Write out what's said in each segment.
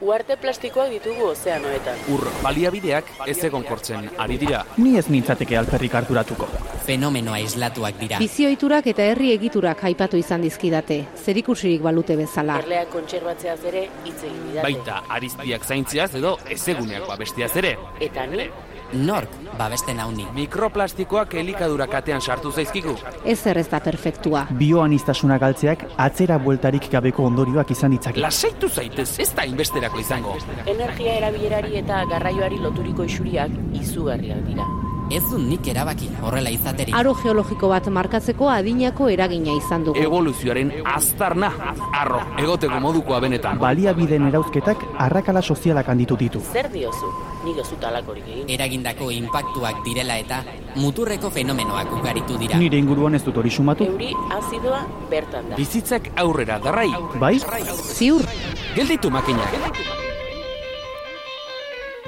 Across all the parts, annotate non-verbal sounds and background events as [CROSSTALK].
Uarte plastikoak ditugu ozeanoetan. Ur baliabideak ez egonkortzen ari dira. Ni ez nintzateke alperrik harturatuko. Fenomenoa islatuak dira. Bizioiturak eta herri egiturak aipatu izan dizkidate, zerikusirik balute bezala. Erleak kontserbatzeaz ere hitz egin didate. Baita arizpiak zaintziaz edo ezeguneak babestiaz ere. Eta ni, Nork babesten hauni. Mikroplastikoak elikadura katean sartu zaizkigu. Ez ez da perfektua. Bioanistasuna galtzeak atzera bueltarik gabeko ondorioak izan ditzake. Lasaitu zaitez, ez da inbesterako izango. energia erabilerari eta garraioari loturiko isuriak izugarriak dira. Ez du nik erabaki horrela izaterik. Aro geologiko bat markatzeko adinako eragina izan dugu. Evoluzioaren aztarna, arro, egoteko modukoa benetan. Baliabideen erauzketak arrakala sozialak handitu ditu. Zer diozu? Nik ez dut alakorik egin. Eragindako inpaktuak direla eta muturreko fenomenoak ugaritu dira. Nire inguruan ez dut hori sumatu. Euri azidoa bertan da. Bizitzak aurrera darrai. Bai? Ziur, Gelditu makinak.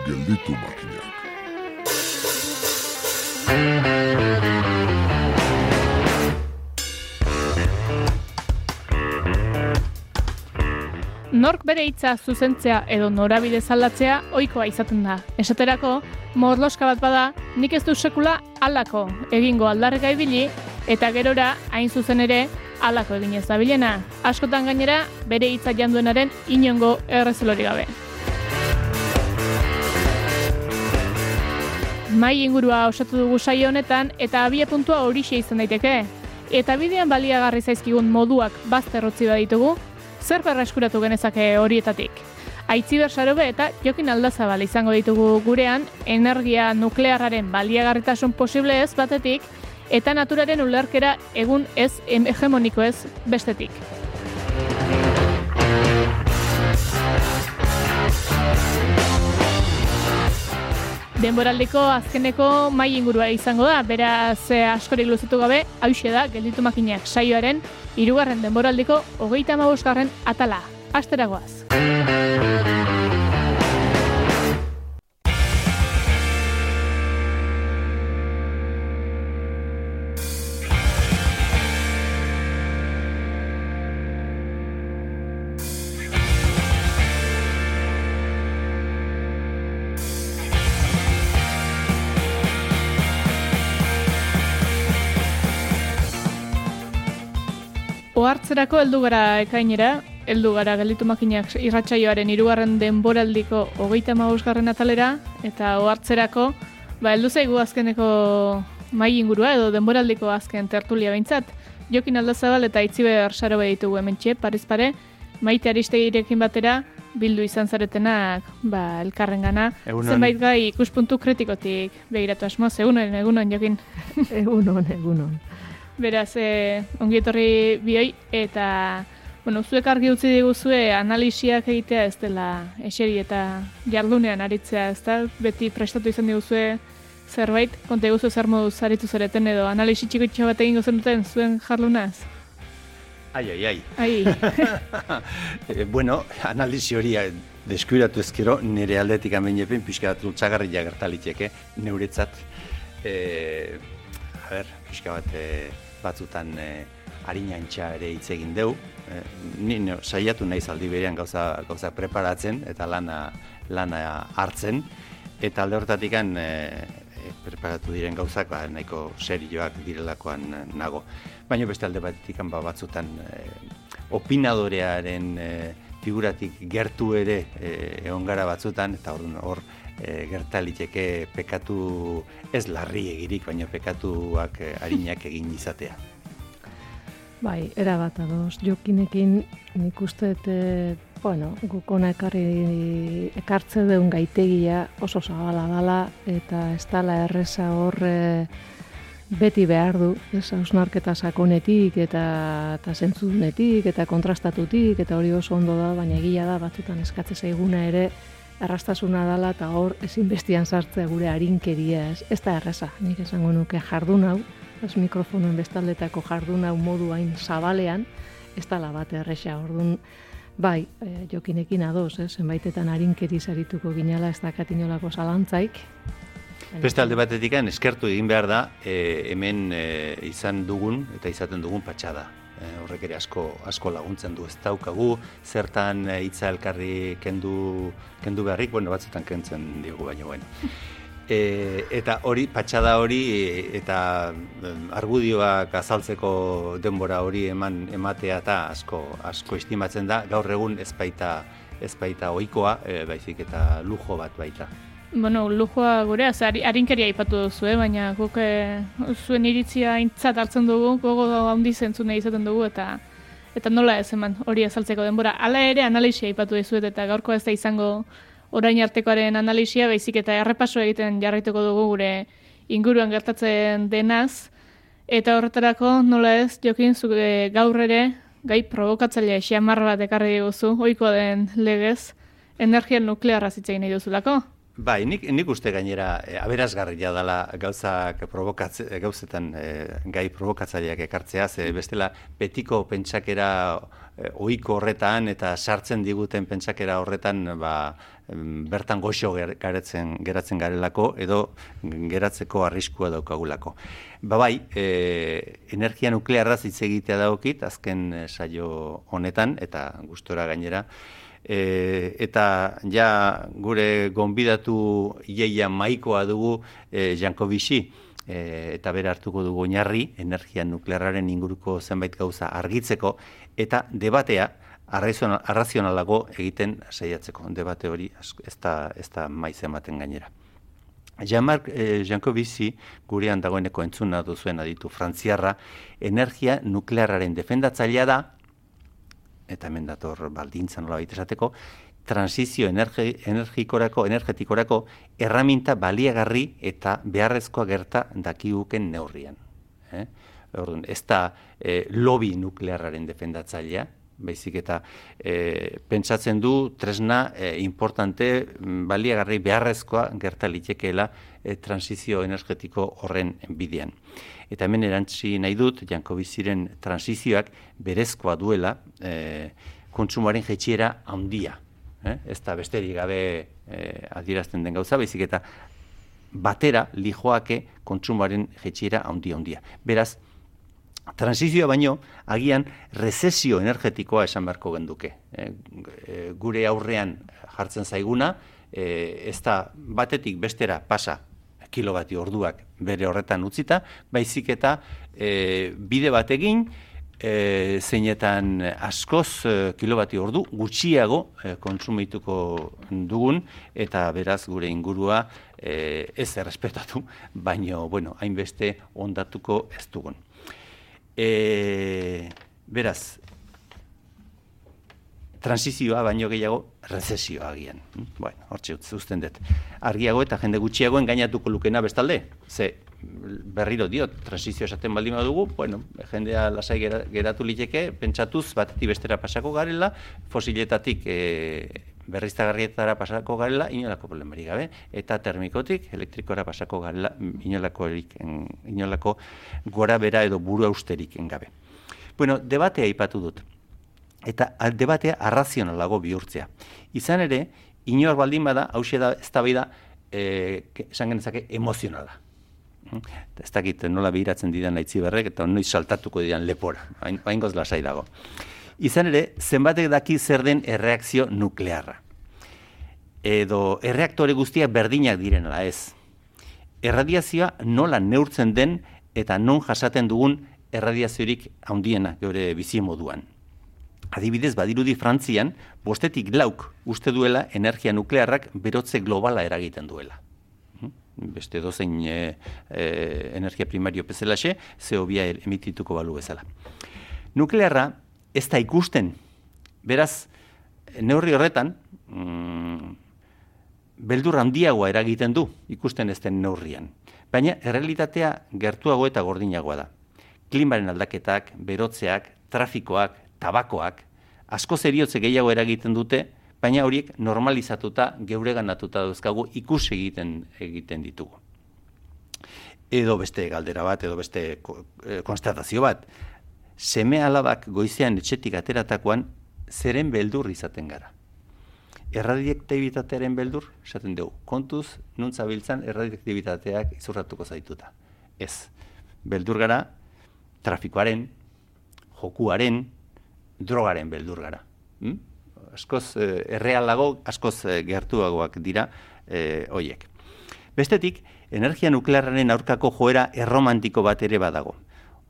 Gelditu makinak. Nork bere hitza zuzentzea edo norabide zaldatzea ohikoa izaten da. Esaterako, morloska bat bada, nik ez du sekula alako egingo aldarreka ibili, eta gerora, hain zuzen ere, alako eginez da bilena. Askotan gainera, bere hitza janduenaren inongo errezelori gabe. Mai ingurua osatu dugu saio honetan eta abia puntua horixe izan daiteke. Eta bidean baliagarri zaizkigun moduak bazterrotzi baditugu, zer berreskuratu genezake horietatik. Aitziber Sarobe eta Jokin Aldazabal izango ditugu gurean energia nuklearraren baliagarritasun posible ez batetik eta naturaren ulerkera egun ez em- hegemoniko ez bestetik. Denboraldiko azkeneko mai ingurua izango da, beraz eh, askorik luzatu gabe, hauxe da, gelditu makinak saioaren, hirugarren denboraldiko hogeita hamabosgarren atala. Asteragoaz. Ohartzerako heldu gara ekainera, heldu gara gelditu makinak irratsaioaren hirugarren denboraldiko hogeita hamabosgarren atalera, eta ohartzerako, ba, heldu zaigu azkeneko mai ingurua edo denboraldiko azken tertulia behintzat. Jokin Aldazabal eta Itziber Sarobe ditugu hementxe, pariz pare, maite aristegirekin batera, bildu izan zaretenak, ba, elkarren gana, Egunon. zenbait gai ikuspuntu kritikotik begiratu asmoz, egunon, egunon, Jokin. Egunon, egunon. Beraz, e, ongi etorri bioi, eta, bueno, zuek argi utzi diguzue analisiak egitea ez dela eseri eta jardunean aritzea, ez da? Beti prestatu izan diguzue zerbait, konta diguzue zer moduz aritu zareten edo analisi txikotxo bat egingo zenuten zuen jardunaz? Ai, ai, ai. Ai, [LAUGHS] Eh, bueno, analizi hori eh, deskuiratu ezkero, nire aldetik amenepen pixka bat lutzagarria gertaliteke, neuretzat. E, a ber, pixka bat eh, batzutan e, harinantxa ere hitz egin deu. E, ni no, saiatu naiz aldi berean gauza, gauza preparatzen eta lana, lana hartzen. Eta alde horretatik preparatu diren gauzak ba, nahiko serioak direlakoan eh, nago. Baina beste alde batetik ba, batzutan eh, opinadorearen eh, figuratik gertu ere eh, egon gara batzutan, eta hor, hor eh, gertaliteke pekatu ez larri egirik, baina pekatuak eh, arinak egin izatea. Bai, era bat ados. Jokinekin nik uste eh, bueno, guk ona ekarri ekartze deun gaitegia oso zabala dala eta ez dala erreza hor eh, beti behar du, ez hausnarketa sakonetik eta eta zentzunetik eta kontrastatutik eta hori oso ondo da, baina egia da batzutan eskatze zaiguna ere errastasuna dala eta hor ezinbestian sartzea gure arinkeria, ez, ez da erreza, nik esango nuke jardun hau, ez mikrofonoen bestaldetako jardun hau modu hain zabalean, ez dala bat erresa, orduan, bai, e, jokinekin ados, ez, zenbaitetan arinkeri zarituko ginala ez dakat inolako zalantzaik. Beste alde batetik eskertu egin behar da, e, hemen e, izan dugun eta izaten dugun patxada. E, horrek ere asko, asko laguntzen du ez daukagu, zertan e, hitza elkarri kendu, kendu beharrik, bueno, batzutan kentzen diogu baino, bueno. [LAUGHS] E, eta hori, patxada hori, eta argudioak azaltzeko denbora hori eman ematea eta asko, asko estimatzen da, gaur egun ez baita, ez baita ohikoa, e, baizik eta lujo bat baita. Bueno, lujoa gure, az, ari- harinkeria aipatu duzu, eh? baina guk eh, zuen iritzia aintzat hartzen dugu, gogo handi zentzune izaten dugu, eta eta nola ez eman hori azaltzeko denbora. Hala ere analisia aipatu dizuet, eta gaurko ez da izango orain artekoaren analisia, baizik eta errepaso egiten jarraituko dugu gure inguruan gertatzen denaz, eta horretarako nola ez, jokin zu eh, gaur ere, gai provokatzailea xamar bat ekarri diguzu, ohikoa den legez, energia nuklearra zitzegin nahi duzulako. Bai, nik, nik uste gainera e, aberazgarria dela gauzak provokatze, gauzetan e, gai provokatzaileak ekartzea, ze bestela betiko pentsakera e, ohiko horretan eta sartzen diguten pentsakera horretan ba, bertan goxo garetzen, geratzen garelako edo geratzeko arriskua daukagulako. Ba bai, e, energia nuklearraz hitz egitea daukit, azken saio honetan, eta gustora gainera, E, eta ja gure gonbidatu iaia maikoa dugu e, Jankovici e, eta bere hartuko dugu oinarri energia nuklearraren inguruko zenbait gauza argitzeko eta debatea arrazional- arrazionalago egiten saiatzeko. Debate hori ez da, ez da maiz ematen gainera. Jean-Marc eh, Jancovici gurean dagoeneko entzuna duzuen aditu frantziarra energia nuklearraren defendatzailea da eta hemen dator baldintza nola esateko, transizio energi, energikorako, energetikorako erraminta baliagarri eta beharrezkoa gerta dakiguken neurrian. Eh? Orduan, ez da eh, lobby nuklearraren defendatzailea, baizik eta eh, pentsatzen du tresna eh, importante mm, baliagarri beharrezkoa gerta litekeela eh, transizio energetiko horren bidean. Eta hemen erantzi nahi dut, Jankobiziren transizioak berezkoa duela eh, kontsumoaren jetxiera handia. Eh? Ez da besterik gabe eh, adierazten den gauza, baizik eta batera lijoake kontsumoaren jetxiera handia handia. Beraz, transizioa baino, agian rezesio energetikoa esan beharko genduke. E, gure aurrean jartzen zaiguna, e, ez da batetik bestera pasa kilobati orduak bere horretan utzita, baizik eta e, bide bat egin, e, zeinetan askoz e, kilobati ordu gutxiago e, kontsumituko dugun, eta beraz gure ingurua e, ez errespetatu, baino, bueno, hainbeste ondatuko ez dugun. E, beraz, transizioa baino gehiago rezesioa agian. Bueno, hortxe uzten dut. Argiago eta jende gutxiago engainatuko lukena bestalde. Ze berriro diot, transizio esaten baldin badugu, bueno, jendea lasai gera- geratu liteke, pentsatuz batetik bestera pasako garela, fosiletatik e, berriztagarrietara pasako garela, inolako problemarik gabe, eta termikotik elektrikora pasako garela, inolako, erik, inolako gora bera edo buru austerik gabe. Bueno, debatea aipatu dut eta debatea arrazionalago bihurtzea. Izan ere, inor baldin bada, hause da, ez da da, e, esan genezake, emozionala. Eta Ez dakit nola behiratzen didan aitzi berrek, eta noiz saltatuko didan lepora, hain, hain lasai dago. Izan ere, zenbatek daki zer den erreakzio nuklearra. Edo erreaktore guztiak berdinak diren ala ez. Erradiazioa nola neurtzen den eta non jasaten dugun erradiaziorik handiena geure bizi moduan. Adibidez, badirudi Frantzian, bostetik lauk uste duela energia nuklearrak berotze globala eragiten duela. Mhm. Beste dozein e, e, energia primario bezalaxe, zeobia emitituko balu bezala. Nuklearra ez da ikusten, beraz, neurri horretan, mm, beldur handiagoa eragiten du ikusten ez den neurrian. Baina errealitatea gertuago eta gordinagoa da. Klimaren aldaketak, berotzeak, trafikoak, tabakoak, asko zeriotze gehiago eragiten dute, baina horiek normalizatuta, geureganatuta dauzkagu ikus egiten egiten ditugu. Edo beste galdera bat, edo beste eh, konstatazio bat. Seme alabak goizean etxetik ateratakoan, zeren beldur izaten gara erradioaktibitatearen beldur, esaten dugu, kontuz, nun zabiltzan erradioaktibitateak izurratuko zaituta. Ez, beldur gara, trafikoaren, jokuaren, drogaren beldur gara. Hm? Askoz eh, errealago, askoz eh, gertuagoak dira eh, hoiek. Bestetik, energia nuklearraren aurkako joera erromantiko bat ere badago.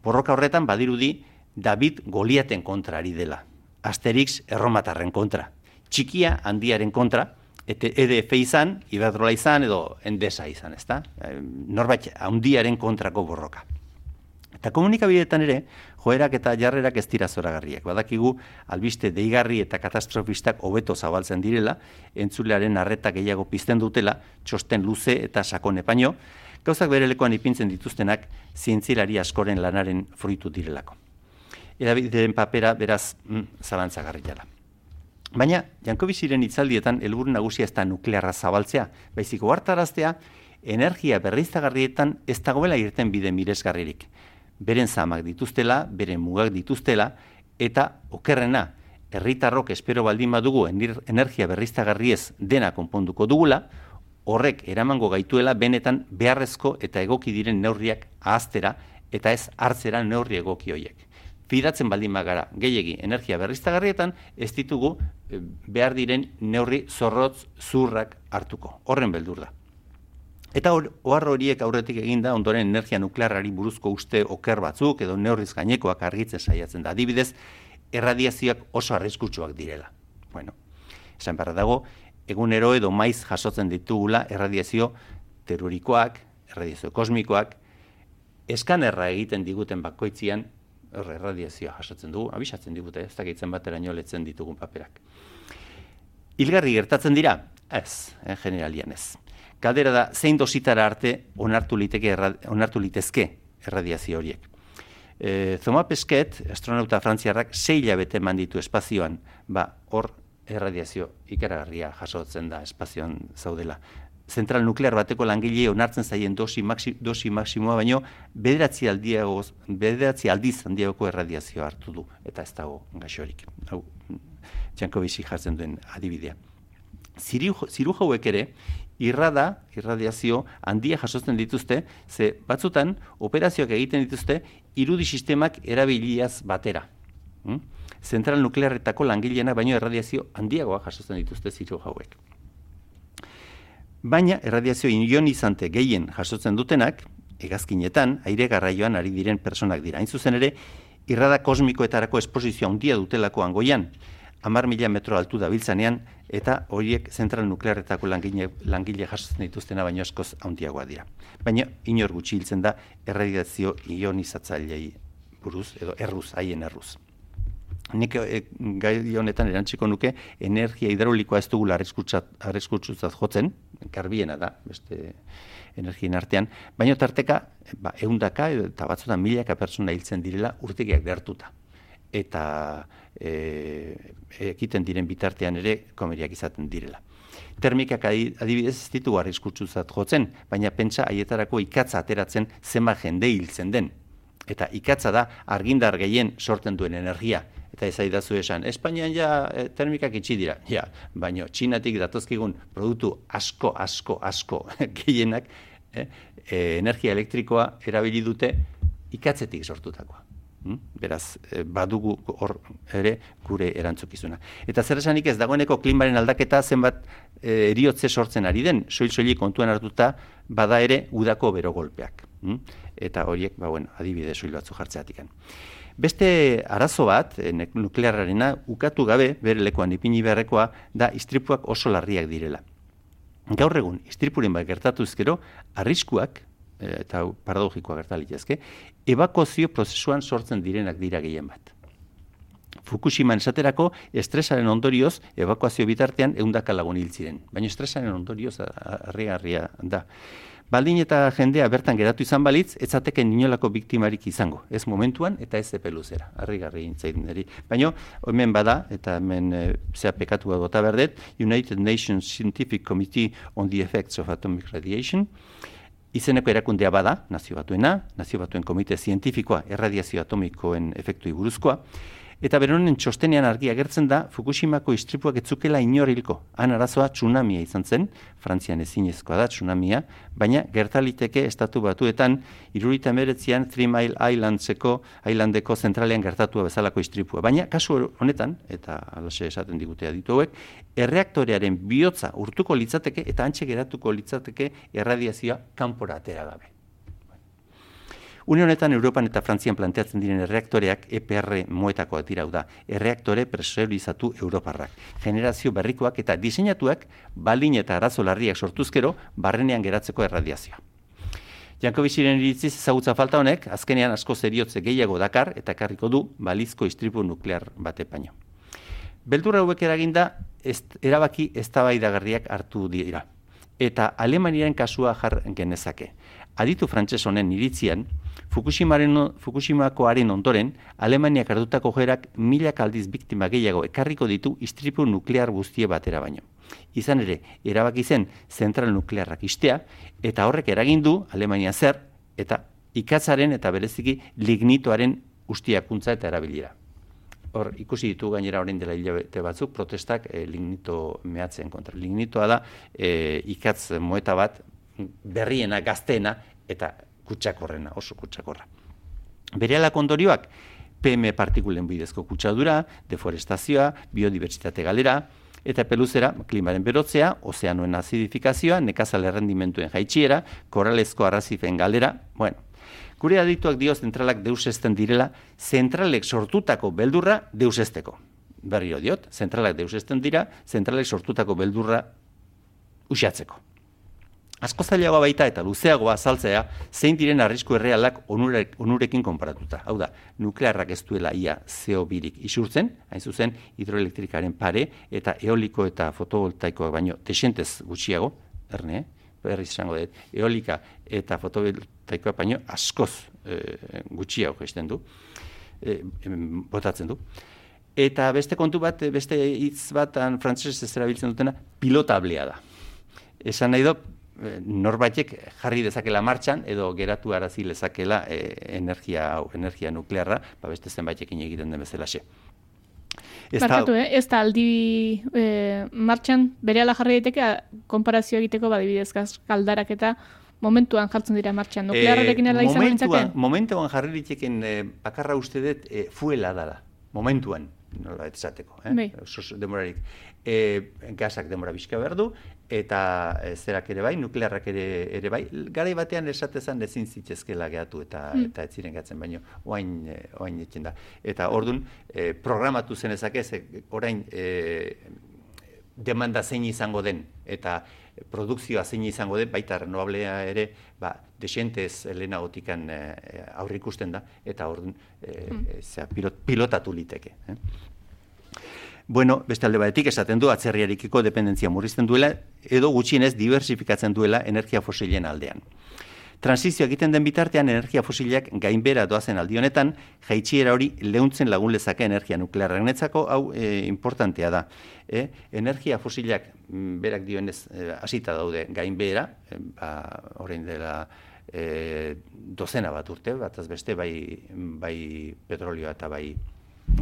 Borroka horretan badirudi David Goliaten kontra ari dela. Asterix erromatarren kontra. Txikia handiaren kontra, eta EDF izan, Iberdrola izan, edo Endesa izan, ezta? Norbait handiaren kontrako borroka. Eta komunikabideetan ere, joerak eta jarrerak ez dira zoragarriak. Badakigu, albiste deigarri eta katastrofistak hobeto zabaltzen direla, entzulearen arreta gehiago pizten dutela, txosten luze eta sakon epaino, gauzak berelekoan ipintzen dituztenak zientzilari askoren lanaren fruitu direlako. Edabideen papera beraz mm, zabantzagarri jala. Baina, Jankobiziren itzaldietan helburu nagusia ez da nuklearra zabaltzea, baizik hartaraztea, energia berriztagarrietan ez dagoela irten bide miresgarririk beren zamak dituztela, beren mugak dituztela, eta okerrena, herritarrok espero baldin badugu energia berriztagarriez dena konponduko dugula, horrek eramango gaituela benetan beharrezko eta egoki diren neurriak ahaztera eta ez hartzera neurri egoki hoiek. Fidatzen baldin bagara gehiegi energia berriztagarrietan ez ditugu eh, behar diren neurri zorrotz zurrak hartuko. Horren beldur da. Eta ohar horiek aurretik eginda ondoren energia nuklearrari buruzko uste oker batzuk edo neurriz gainekoak argitzen saiatzen da. Adibidez, erradiazioak oso arriskutsuak direla. Bueno, esan barra dago, egunero edo maiz jasotzen ditugula erradiazio terurikoak, erradiazio kosmikoak, eskanerra egiten diguten bakoitzian, erradiazioa jasotzen dugu, abisatzen digute, ez dakitzen batera letzen ditugun paperak. Hilgarri gertatzen dira? Ez, en generalian ez. Galdera da, zein dositara arte onartu, liteke, onartu litezke erradiazio horiek. E, Zoma Pesket, astronauta frantziarrak, sei labete manditu espazioan, ba, hor erradiazio ikaragarria jasotzen da espazioan zaudela. Zentral nuklear bateko langile onartzen zaien dosi, maxi, dosi maksimoa, baino bederatzi, aldiagoz, bederatzi aldiz handiagoko erradiazio hartu du, eta ez dago gaixorik. Hau, txanko bizi jartzen duen adibidea. Ziru jauek ere, irrada, irradiazio, handia jasotzen dituzte, ze batzutan operazioak egiten dituzte irudi sistemak erabiliaz batera. Hmm? Zentral nuklearretako langileenak baino erradiazio handiagoa jasotzen dituzte ziru hauek. Baina erradiazio ionizante gehien jasotzen dutenak, egazkinetan, aire garraioan ari diren personak dira. Hain zuzen ere, irrada kosmikoetarako esposizio handia dutelako angoian, amar mila metro altu da biltzanean, eta horiek zentral nuklearretako langile, langile jasotzen dituztena baino askoz handiagoa dira. Baina inor gutxi hiltzen da erradiazio ionizatzailei buruz, edo erruz, haien erruz. Nik e, gai honetan erantziko nuke energia hidraulikoa ez dugula arreskutsutzat jotzen, garbiena da, beste energien artean, baina tarteka, ba, eundaka eta batzutan milaka pertsona hiltzen direla urtegiak gertuta eta e, ekiten diren bitartean ere komeriak izaten direla. Termikak adibidez ez ditu arriskutsuzat jotzen, baina pentsa haietarako ikatza ateratzen zenba jende hiltzen den. Eta ikatza da argindar gehien sorten duen energia. Eta ez aidazu esan, Espainian ja e, termikak itxi dira. Ja, baina txinatik datozkigun produktu asko, asko, asko [LAUGHS] gehienak e, energia elektrikoa erabili dute ikatzetik sortutakoa. Hmm? Beraz, badugu hor ere gure erantzukizuna. Eta zer esanik ez dagoeneko klimaren aldaketa zenbat e, eriotze sortzen ari den, soil-soili kontuan hartuta bada ere udako bero golpeak. Hmm? Eta horiek, ba, bueno, adibide soil batzu jartzeatik. Beste arazo bat, e, nuklearrarena, ukatu gabe, bere lekoan ipini beharrekoa, da istripuak oso larriak direla. Gaur egun, istripuren bat gertatu ezkero, arriskuak, eta paradogikoa gertalik ezke, ebakozio prozesuan sortzen direnak dira gehien bat. Fukushima esaterako estresaren ondorioz evakuazio bitartean eundaka lagun hil ziren. Baina estresaren ondorioz harri da. Baldin eta jendea bertan geratu izan balitz, ez zateken inolako biktimarik izango. Ez momentuan eta ez epeluzera. Harri garri intzaiden eri. Baina, hemen bada, eta hemen e, zea pekatu gota berdet, United Nations Scientific Committee on the Effects of Atomic Radiation, Izeneko erakundea bada, nazio batuena, nazio batuen komite zientifikoa erradiazio atomikoen efektui buruzkoa, Eta beronen txostenean argi agertzen da Fukushimako istripuak etzukela inor hilko. Han arazoa tsunamia izan zen, Frantzian ezinezkoa da tsunamia, baina gertaliteke estatu batuetan irurita emeretzean Three Mile Islandseko, Islandeko zentralean gertatua bezalako istripua. Baina kasu honetan, eta alase esaten digute aditu hauek, erreaktorearen bihotza urtuko litzateke eta antxe geratuko litzateke erradiazioa kanpora atera gabe. Une honetan Europan eta Frantzian planteatzen diren erreaktoreak EPR moetakoak dira da, erreaktore presurizatu Europarrak. Generazio berrikoak eta diseinatuak balin eta arazo larriak sortuzkero barrenean geratzeko erradiazioa. Janko biziren iritziz ezagutza falta honek, azkenean asko zeriotze gehiago dakar eta karriko du balizko istripu nuklear bate paino. Beldurra hauek eraginda, est, erabaki eztabaidagarriak hartu dira. Eta Alemaniaren kasua jar genezake. Aditu frantses honen iritzian, Fukushimaren, Fukushimakoaren ondoren, Alemaniak hartutako jerak milak aldiz biktima gehiago ekarriko ditu istripu nuklear guztie batera baino. Izan ere, erabaki zen zentral nuklearrak istea, eta horrek eragindu Alemania zer, eta ikatzaren eta bereziki lignitoaren ustiakuntza eta erabilera. Hor, ikusi ditu gainera orain dela hilabete batzuk, protestak e, lignito mehatzen kontra. Lignitoa da, e, ikatz moeta bat, berriena, gazteena, eta kutsakorrena, oso kutsakorra. Bere ondorioak, PM partikulen bidezko kutsadura, deforestazioa, biodibertsitate galera, eta peluzera, klimaren berotzea, ozeanoen azidifikazioa, nekazal errendimentuen jaitxiera, koralezko arrazifen galera, bueno, gure adituak dio zentralak deusesten direla, zentralek sortutako beldurra deusesteko. Berrio diot, zentralak deusesten dira, zentralek sortutako beldurra usiatzeko. Asko zailagoa baita eta luzeagoa azaltzea zein diren arrisku errealak onurek, onurekin konparatuta. Hau da, nuklearrak ez duela ia zeo birik isurtzen, hain zuzen hidroelektrikaren pare eta eoliko eta fotovoltaikoak baino desentez gutxiago, erne, berri izango dut, eolika eta fotovoltaikoak baino askoz e, gutxiago gesten du, e, botatzen du. Eta beste kontu bat, beste hitz bat frantzesez ez erabiltzen dutena, pilotablea da. Esan nahi Eh, norbaitek jarri dezakela martxan edo geratu arazi lezakela e, energia hau, energia nuklearra, ba beste zenbaitekin egiten den bezala xe. Ez Barkatu, eh? ez da aldi e, martxan bere ala jarri daiteke konparazio egiteko badibidez kaldarak eta momentuan jartzen dira martxan. Nuklearrarekin e, izan momentuan, momentuan jarri diteken e, bakarra uste dut e, fuela dala. Momentuan, nola esateko. Eh? Bai. demorarik. E, gazak demora bizka behar du, eta e, zerak ere bai, nuklearrak ere, ere bai, garai batean esatezan ezin zitzezkela gehatu eta mm. eta ez ziren gatzen baino, oain, e, oain etxen da. Eta ordun e, programatu zen ezak ez, orain e, demanda zein izango den, eta produkzioa zein izango den, baita renovablea ere, ba, desentez lehena gotikan e, aurrikusten da, eta ordun e, mm. pilot, pilotatu liteke. Eh? Bueno, beste alde batetik esaten du atzerriarekiko dependentzia murrizten duela edo gutxienez diversifikatzen duela energia fosilen aldean. Transizio egiten den bitartean energia fosilak gainbera doazen aldi honetan, jaitxiera hori leuntzen lagun lezake energia nuklearrak netzako, hau e, importantea da. E, energia fosilak mm, berak dioenez e, hasita daude gainbera, e, ba, orain dela e, dozena bat urte, bat beste bai, bai petrolioa eta bai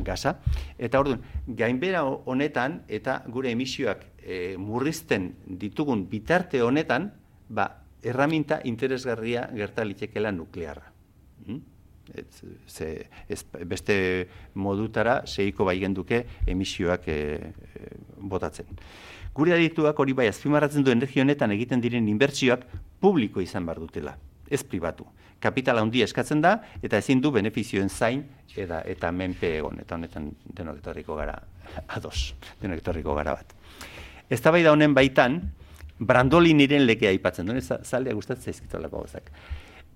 gaza. Eta orduan, gainbera honetan eta gure emisioak e, murrizten ditugun bitarte honetan, ba, erraminta interesgarria gertalitekela nuklearra. Hmm? Ez, ze, ez, beste modutara seiko bai genduke emisioak e, e, botatzen. Gure adituak hori bai azpimarratzen du energia honetan egiten diren inbertsioak publiko izan bar dutela, ez pribatu. Kapitala handia eskatzen da eta ezin du benefizioen zain eta eta menpe egon. Eta honetan denok etorriko gara [LAUGHS] ados denok etorriko gara bat. Eztabaida honen baitan brandoliniren legea aipatzen duen zalea gustatzen zaizkitolako gozak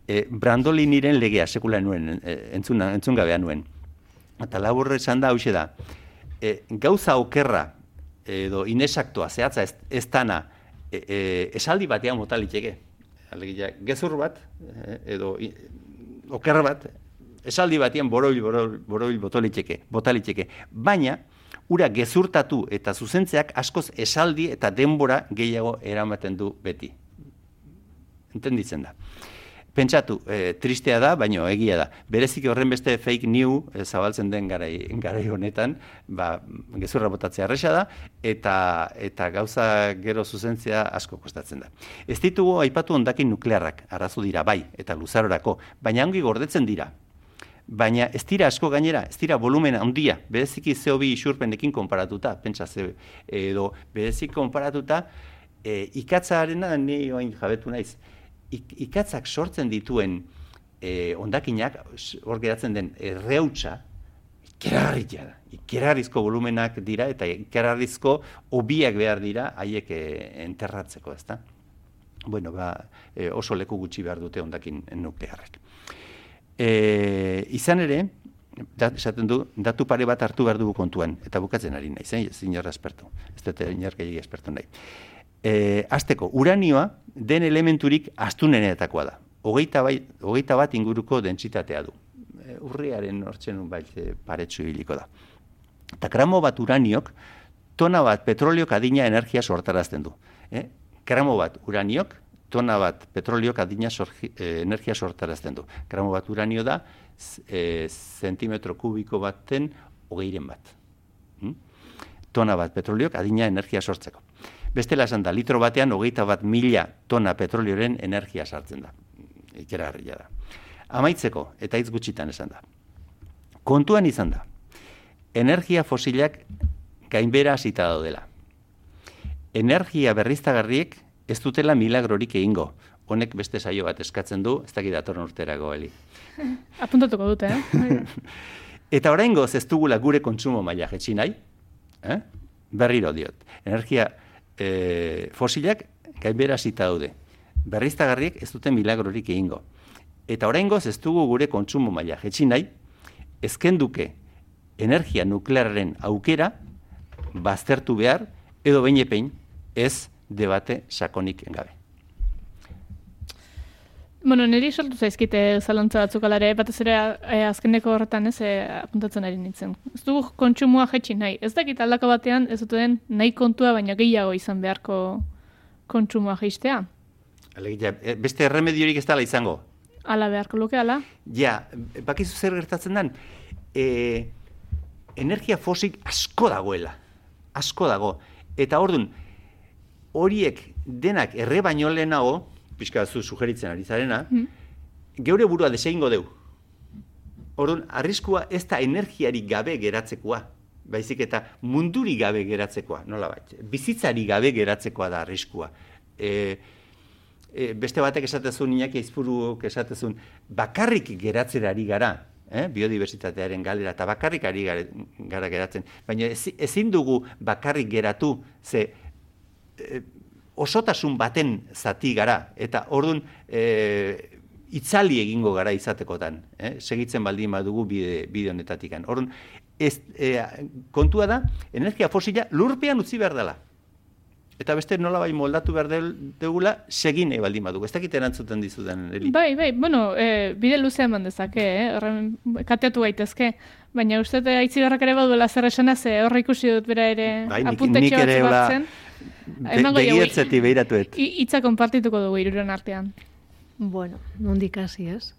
e, brandoliniren legea sekula nuen entzun entzun gabea nuen. Eta laburre esan da hauxe da e, gauza okerra edo inesaktoa zehatza ez, ez tana e, e, esaldi batean motaliteke alegia gezur bat eh, edo oker bat esaldi batien boroil boroil boroil botolitzeke botalitzeke. Baina ura gezurtatu eta zuzentzeak askoz esaldi eta denbora gehiago eramaten du beti. Entenditzen da pentsatu, e, tristea da, baino egia da. Bereziki horren beste fake new e, zabaltzen den garai, garai honetan, ba, gezurra botatzea erresa da, eta, eta gauza gero zuzentzea asko kostatzen da. Ez ditugu aipatu ondakin nuklearrak, arazu dira bai, eta luzarorako, baina ongi gordetzen dira. Baina ez dira asko gainera, ez dira volumen handia, bereziki CO2 isurpenekin konparatuta, pentsa ze, edo bereziki konparatuta, e, ikatzarena ni oain jabetu naiz, ikatzak sortzen dituen e, ondakinak, hor geratzen den erreutza, ikeragarria da. Ikeragarrizko volumenak dira eta ikeragarrizko obiak behar dira haiek e, enterratzeko, ezta? Bueno, ba, e, oso leku gutxi behar dute ondakin nuklearrek. E, izan ere, da, esaten du, datu pare bat hartu behar dugu kontuan, eta bukatzen ari nahi, zein, zinor espertu, ez dute inorkei espertu nahi e, azteko, uranioa den elementurik astunenetakoa da. Hogeita, bai, hogeita bat inguruko dentsitatea du. E, urriaren hortzen bai e, paretsu hiliko da. Eta gramo bat uraniok, tona bat petroliok adina energia sortarazten du. E, gramo bat uraniok, tona bat petroliok adina sorgi, e, energia sortarazten du. Gramo bat uranio da, e, zentimetro kubiko baten hogeiren bat. Hm? Tona bat petroliok adina energia sortzeko. Bestela esan da, litro batean hogeita bat mila tona petrolioren energia sartzen da. Ikera da. Amaitzeko, eta hitz gutxitan esan da. Kontuan izan da, energia fosilak gainbera hasita daudela. Energia berriztagarriek ez dutela milagrorik egingo. Honek beste saio bat eskatzen du, ez dakit datorren urterago, Eli. [LAUGHS] Apuntatuko dute, eh? [LAUGHS] eta oraingoz ez dugula gure kontsumo maila jetxi nahi, eh? berriro diot. Energia e, fosilak gainbera zita daude. Berriztagarriek ez duten milagrorik egingo. Eta oraingoz ez dugu gure kontsumo maila jetzi nahi, ezkenduke energia nuklearren aukera baztertu behar edo behin ez debate sakonik engabe. Bueno, niri sortu zaizkite zalantza batzuk alare, batez ere e, azkeneko horretan ez e, apuntatzen ari nintzen. Ez dugu kontsumoa jetxi nahi. Ez dakit aldako batean ez duten nahi kontua, baina gehiago izan beharko kontsumoa jeistea. Alegia, e, beste erremediorik ez dala izango? Ala beharko luke, ala? Ja, bakizu zer gertatzen den, e, energia fosik asko dagoela. Asko dago. Eta ordun horiek denak erre baino lehenago, pixka zu sugeritzen ari zarena, mm. geure burua deseingo deu. Orduan, arriskua ez da energiari gabe geratzekoa, baizik eta munduri gabe geratzekoa, nola bat, bizitzari gabe geratzekoa da arriskua. E, e, beste batek esatezun, inak eizpuru esatezun, bakarrik geratzerari gara, eh? biodiversitatearen galera, eta bakarrik ari gara, geratzen. Baina ezin dugu bakarrik geratu, ze e, osotasun baten zati gara, eta orduan e, itzali egingo gara izatekotan, eh? segitzen baldin badugu bide, bide honetatik. Orduan, ez, e, kontua da, energia fosila lurpean utzi behar dela. Eta beste nola bai moldatu behar dugula, segin nahi baldin badugu. Ez dakit erantzuten dizuten, Eli? Bai, bai, bueno, e, bide luzea eman dezake, eh? kateatu gaitezke. Baina uste aitzi ere baduela zer esena, ze horre ikusi dut bera ere bai, apuntetxo batzen. Begiertzeti behiratuet. Itza konpartituko dugu iruren artean. Bueno, nondik hasi ez?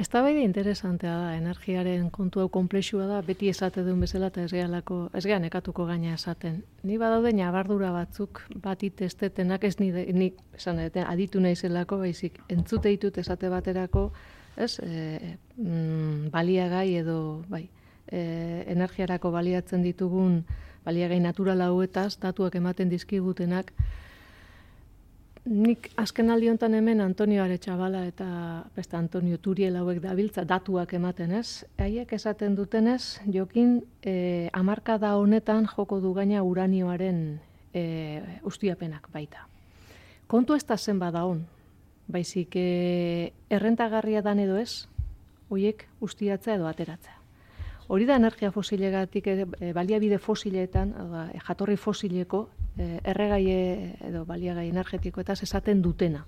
Ez da bai interesantea da, energiaren kontu hau komplexua da, beti esate duen bezala eta ez gehalako, ez gehan ekatuko gaina esaten. Ni badaude nabardura batzuk, bat itestetenak ez ni, ni esan edeten, aditu nahi zelako, baizik, entzute ditut esate baterako, ez, e, mm, baliagai edo, bai, e, energiarako baliatzen ditugun, baliagai natural hauetaz, datuak ematen dizkigutenak. Nik azken aldi honetan hemen Antonio Aretxabala eta beste Antonio Turiel hauek dabiltza datuak ematen ez. Haiek esaten dutenez, jokin e, amarka da honetan joko du gaina uranioaren e, ustiapenak baita. Kontu ez da zen bada hon, baizik e, errentagarria dan edo ez, hoiek ustiatza edo ateratzea. Hori da energia fosilegatik, e, baliabide fosileetan, e, jatorri fosileko, e, erregai edo baliagai energetiko eta esaten dutena.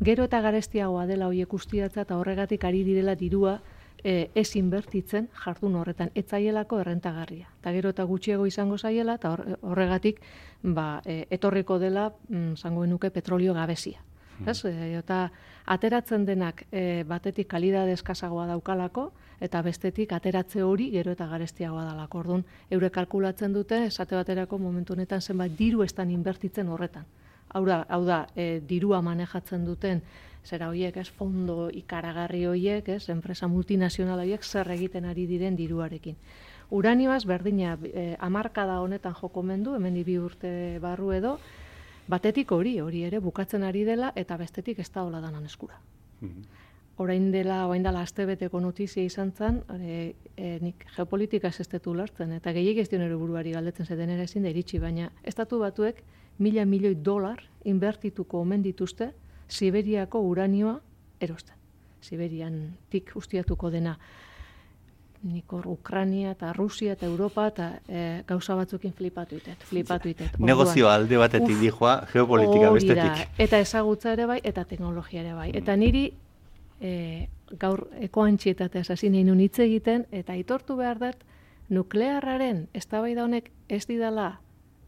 Gero eta garestiagoa dela horiek ustiatza eta horregatik ari direla dirua e, ez inbertitzen jardun horretan, etzaielako errentagarria. Eta gero eta gutxiago izango zaiela eta horregatik ba, e, etorriko dela, mm, zangoen nuke, petrolio gabezia. Ez? E, eta ateratzen denak e, batetik kalidade eskasagoa daukalako, eta bestetik ateratze hori gero eta garestiagoa dalako. Orduan, eure kalkulatzen dute, esate baterako momentu honetan zenbait diru estan inbertitzen horretan. Hau da, hau da e, dirua manejatzen duten zera hoiek, ez, fondo ikaragarri hoiek, ez, enpresa multinazional hoiek zer egiten ari diren diruarekin. Uranioaz berdina e, amarkada honetan joko mendu, hemen bi urte barru edo, batetik hori, hori ere bukatzen ari dela eta bestetik ez da hola danan eskura. Orain dela, orain dela astebeteko notizia izan zen, e, e, nik geopolitika ez estetu lartzen, eta gehiek ez dionero buruari galdetzen zeden ere ezin da iritsi, baina estatu batuek mila milioi dolar inbertituko omen dituzte Siberiako uranioa erosten. Siberian tik ustiatuko dena nik hor Ukrania eta Rusia eta Europa eta e, gauza batzukin flipatu itet, flipatu itet. Negozio alde batetik dijoa, geopolitika bestetik. Eta ezagutza ere bai, eta teknologia ere bai. Eta niri e, gaur ekoantxietatea hasi nahi hitz egiten, eta aitortu behar dut, nuklearraren eztabaida honek ez didala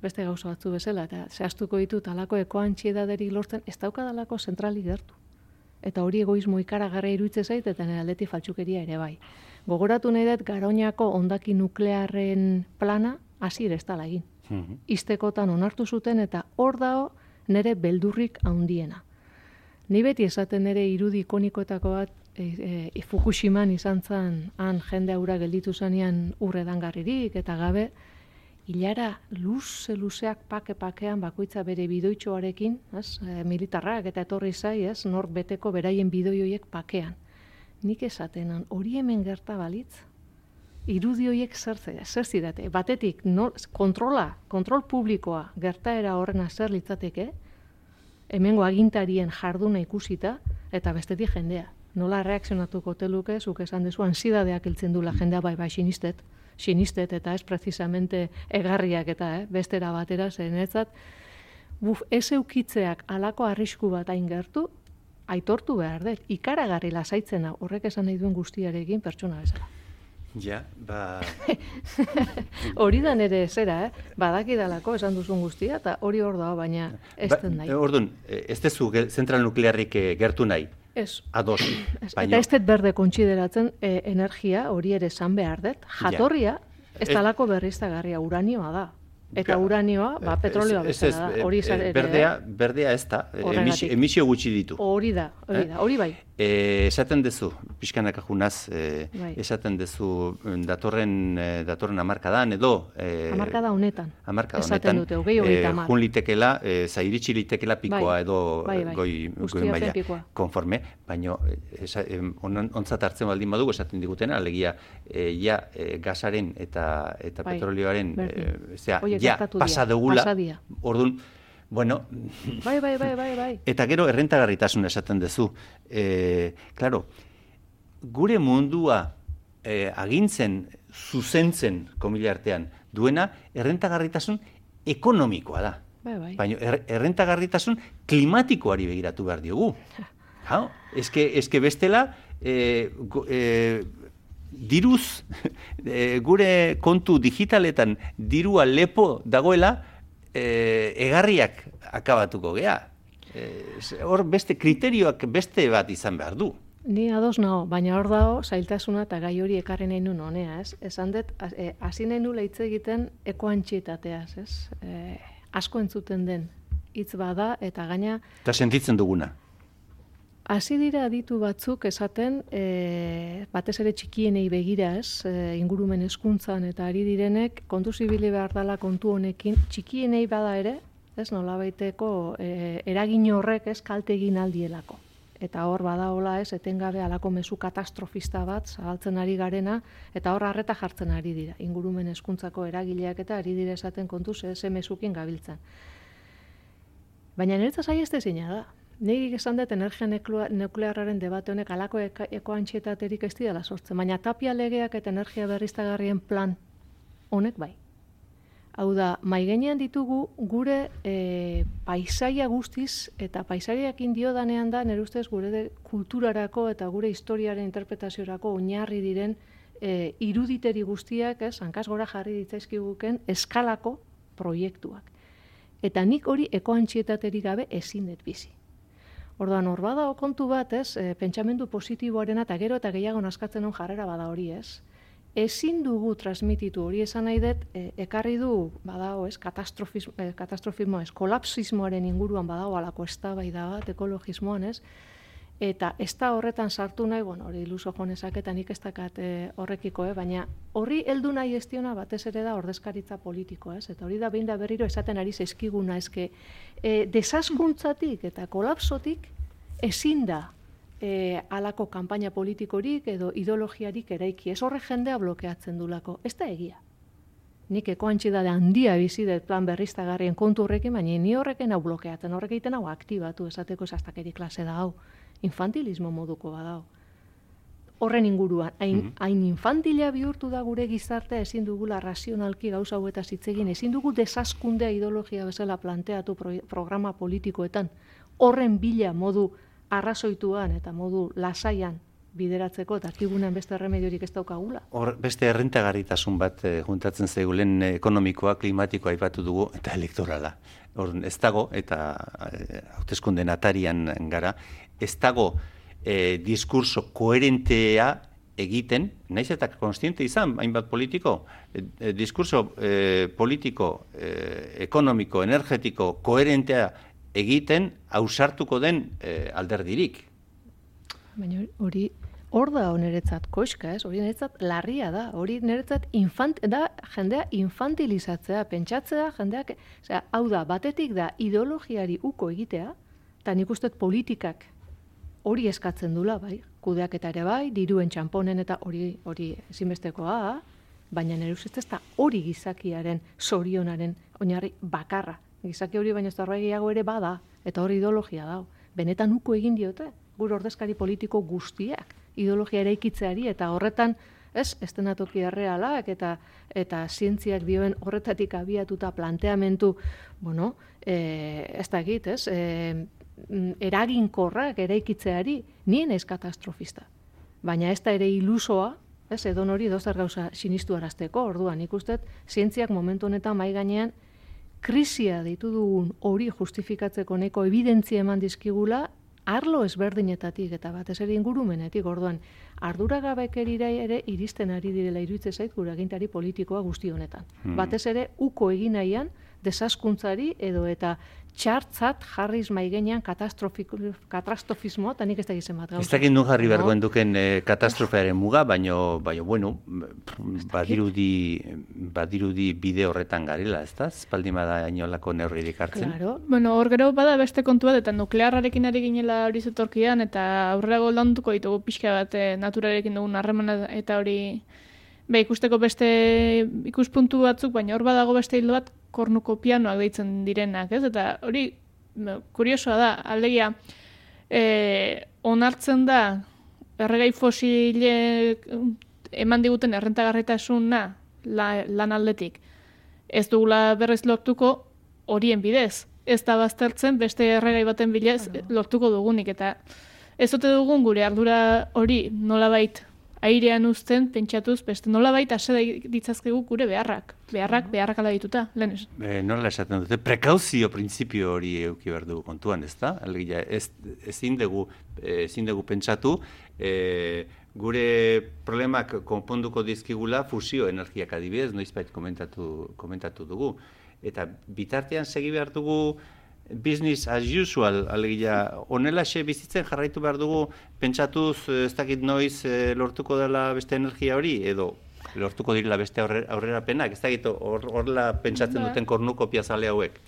beste gauza batzu bezala, eta zehaztuko ditut alako ekoantxietaterik lortzen, ez daukadalako zentrali gertu. Eta hori egoismo ikaragarra iruitze zait, eta nire aldeti faltsukeria ere bai. Gogoratu nahi dut, garoñako ondaki nuklearren plana, hasi ez dala egin. Mm Iztekotan onartu zuten, eta hor dao nire beldurrik handiena. Ni beti esaten nire irudi ikonikoetako bat, e, e, Fukushiman izan zen, han jende aura gelditu zanean urre dangarririk, eta gabe, Ilara luze luzeak pake pakean bakoitza bere bidoitxoarekin, ez, e, militarrak eta etorri zai, ez, nor beteko beraien bidoioiek pakean. Nik esaten hori hemen gerta balitz, irudi horiek zertze, zer zidate, batetik nor, kontrola, kontrol publikoa gertaera horrena zer litzateke, hemengo agintarien jarduna ikusita, eta bestetik jendea. Nola reakzionatuko teluke, zuk esan dezu, ansidadeak iltzen dula jendea bai bai sinistet, sinistet eta ez precisamente egarriak eta eh, bestera batera zenetzat, buf, ez eukitzeak alako arrisku bat hain gertu, aitortu behar dut, ikaragarri lasaitzena horrek esan nahi duen guztiarekin pertsona bezala. Ja, ba... [LAUGHS] hori da nere zera, eh? badakidalako esan duzun guztia, eta hori hor da, baina ez ba, nahi. Ordun, ez dezu zentral nuklearrik eh, gertu nahi, Ez. Ados. [CLEARS THROAT] Baino. Eta ez dut berde kontsideratzen e, energia hori ere esan behar dut. Jatorria, ez talako berriztagarria uranioa da. Eta uranioa, ba, petrolioa bezala da. Hori e, berdea, berdea ez da, emisio gutxi ditu. Hori da, hori da, hori bai. E, esaten dezu, pixkanak ajunaz, e, bai. esaten dezu mm, datorren, e, datorren amarkadan edo... E, amarkada honetan. Amarkada esaten dute, hogei hori e, Jun litekela, e, zairitsi litekela pikoa bai. edo bai, bai. goi, goi maia konforme, baina e, ontzat hartzen baldin badugu esaten digutena, alegia e, ja e, gasaren eta, eta bai. petrolioaren, e, zera, ja, pasa dugula, orduan, Bueno, bai, bai, bai, bai, bai. [LAUGHS] Eta gero errentagarritasun esaten duzu. Eh, claro, gure mundua eh, agintzen zuzentzen komila artean duena errentagarritasun ekonomikoa da. Bai, bai. Baina er, errentagarritasun klimatikoari begiratu behar diogu. [LAUGHS] Ha, eske, eske bestela eh, eh, diruz [LAUGHS] eh, gure kontu digitaletan dirua lepo dagoela e, egarriak akabatuko gea. E, hor beste kriterioak beste bat izan behar du. Ni ados nago, baina hor dago zailtasuna eta gai hori ekarri nahi nuen honea, ez? Esan dut, e, hasi nahi nula hitz egiten ekoantxietateaz, ez? E, asko entzuten den hitz bada eta gaina... Eta sentitzen duguna. Hasi dira aditu batzuk esaten, e, batez ere txikienei begira ez, e, ingurumen eskuntzan eta ari direnek, kontu zibili behar dela kontu honekin, txikienei bada ere, ez nola baiteko, e, eragin horrek ez kalte egin aldielako. Eta hor bada hola ez, etengabe alako mezu katastrofista bat, zahaltzen ari garena, eta hor harreta jartzen ari dira. Ingurumen eskuntzako eragileak eta ari dire esaten kontu ze, ze mesukin gabiltzen. Baina niretzat zina da, Nik esan dut energia nuklearraren debate honek alako eko antxietaterik ez dira sortzen, baina tapia legeak eta energia berriztagarrien plan honek bai. Hau da, maigenean ditugu gure e, paisaia guztiz eta paisaiak indio danean da nire ustez gure de, kulturarako eta gure historiaren interpretaziorako oinarri diren e, iruditeri guztiak, ez, hankaz gora jarri ditzaizkiguken eskalako proiektuak. Eta nik hori ekoantxietaterik gabe ezin dut bizi. Orduan, hor bada kontu bat, ez, e, pentsamendu positiboarena eta gero eta gehiago naskatzen hon jarrera bada hori, ez. Ezin dugu transmititu hori esan nahi dut, e, ekarri du, badao, ez, katastrofismo, e, katastrofismo, ez, kolapsismoaren inguruan badao alako eztabaida bat, ekologismoan, ez, eta ez da horretan sartu nahi, bueno, hori iluso jonezak eta nik ez dakat e, horrekiko, eh? baina horri heldu nahi estiona batez ere da ordezkaritza politiko, ez? eta hori da behin da berriro esaten ari zaizkiguna, eske e, desaskuntzatik eta kolapsotik ezin da e, alako kanpaina politikorik edo ideologiarik eraiki, ez horre jendea blokeatzen dulako, ez da egia. Nik eko antxidade handia bizi dut plan berriztagarrien kontu horrekin, baina ni horrekin hau blokeatzen, horrek egiten hau aktibatu, esateko esastakeri klase da hau infantilismo moduko badao. Horren inguruan, hain, mm hain infantila bihurtu da gure gizartea ezin dugula razionalki gauza hau eta zitzegin, ezin dugu desaskundea ideologia bezala planteatu programa politikoetan, horren bila modu arrazoituan eta modu lasaian bideratzeko eta akigunean beste remediorik ez daukagula. Hor, beste errentagarritasun bat eh, juntatzen zeigulen ekonomikoa, klimatikoa aipatu dugu eta elektorala. Hor, ez dago eta eh, hauteskunde natarian gara, ez dago e, diskurso koherentea egiten, naiz eta konstiente izan, hainbat politiko, e, diskurso e, politiko, ekonomiko, energetiko, koherentea egiten, hausartuko den alderdirik. Baina hori, hor da oneretzat koiska, ez? Hori niretzat larria da. Hori niretzat infant, da jendea infantilizatzea, pentsatzea jendeak, osea, hau da, batetik da ideologiari uko egitea, eta nik uste politikak hori eskatzen dula, bai, kudeak eta ere bai, diruen txamponen eta hori hori ezinbestekoa, baina nire ustez ez da hori gizakiaren sorionaren oinarri bakarra. Gizaki hori baina ez ere bada, eta hori ideologia da. Benetan uko egin diote, gure ordezkari politiko guztiak, ideologia ere ikitzeari, eta horretan, ez, estenatoki errealak, eta eta zientziak dioen horretatik abiatuta planteamentu, bueno, e, ez da egit, ez, e, eraginkorrak eraikitzeari nien ez katastrofista. Baina ez da ere ilusoa, ez edon hori dozer gauza sinistu arazteko, orduan ikustet, zientziak momentu honetan mai gainean krisia ditu dugun hori justifikatzeko neko evidentzia eman dizkigula arlo ezberdinetatik eta batez ere ingurumenetik, orduan arduragabekerira ere iristen ari direla iruitze zait gure agintari politikoa guzti honetan. Hmm. Batez ere uko egin nahian desaskuntzari edo eta txartzat jarriz maigenean katastrofismoa, eta nik ez da gizem bat. Ez dakit nun jarri bergoen duken eh, katastrofearen muga, baino, baino, bueno, badirudi, badirudi bide horretan garela, ez da? Espaldi bada inolako neurririk hartzen. Claro. Bueno, hor gero bada beste kontu bat, eta nuklearrarekin ari ginela hori zetorkian, eta aurrera landuko ditugu pixka bat eh, naturarekin dugun harremana eta hori Be, ikusteko beste ikuspuntu batzuk, baina hor badago beste hildo bat kornuko pianoak deitzen direnak, ez? Eta hori, kuriosoa da, aldegia, e, onartzen da, erregai fosile eman diguten errentagarretasuna la, lan aldetik. Ez dugula berrez lortuko horien bidez. Ez da baztertzen beste erregai baten bilez lortuko dugunik. Eta ez dute dugun gure ardura hori nolabait airean uzten, pentsatuz, beste nola baita ase ditzazkegu gure beharrak. Beharrak, beharrak ala dituta, lehen E, nola esaten dute, prekauzio printzipio hori euki behar dugu kontuan, ez da? Algia, ez, ezin dugu, ezin dugu pentsatu, e, gure problemak konponduko dizkigula fusio energiak adibidez, noizbait komentatu, komentatu dugu. Eta bitartean segi behar dugu, business as usual, alegia, onela xe bizitzen jarraitu behar dugu, pentsatuz ez dakit noiz e, lortuko dela beste energia hori, edo lortuko direla beste aurrera penak, ez dakit horrela pentsatzen ba. duten kornuko piazale hauek.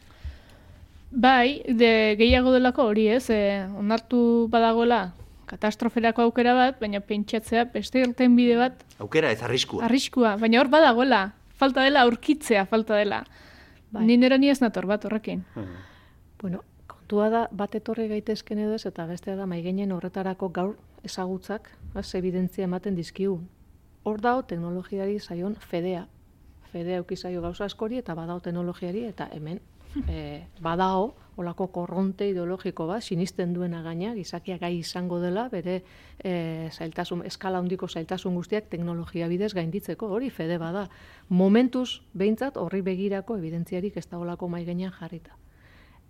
Bai, de gehiago delako hori ez, e, onartu badagoela katastroferako aukera bat, baina pentsatzea beste irten bide bat. Aukera ez arriskua. Arriskua, baina hor badagoela, falta dela aurkitzea, falta dela. Bai. Ni nera ni ez nator bat horrekin. Hmm. Bueno, kontua da, bat etorri gaitezken edo ez, eta bestea da, maigenien horretarako gaur ezagutzak, az, evidentzia ematen dizkigu. Hor dao, teknologiari zaion fedea. Fedea eukizaio gauza askori, eta badao teknologiari, eta hemen, [LAUGHS] e, badao, olako korronte ideologiko bat, sinisten duena gaina, gizakia gai izango dela, bere e, zailtasun, eskala handiko zailtasun guztiak teknologia bidez gainditzeko, hori fede bada. Momentuz, behintzat, horri begirako evidentziarik ez da olako maigenean jarrita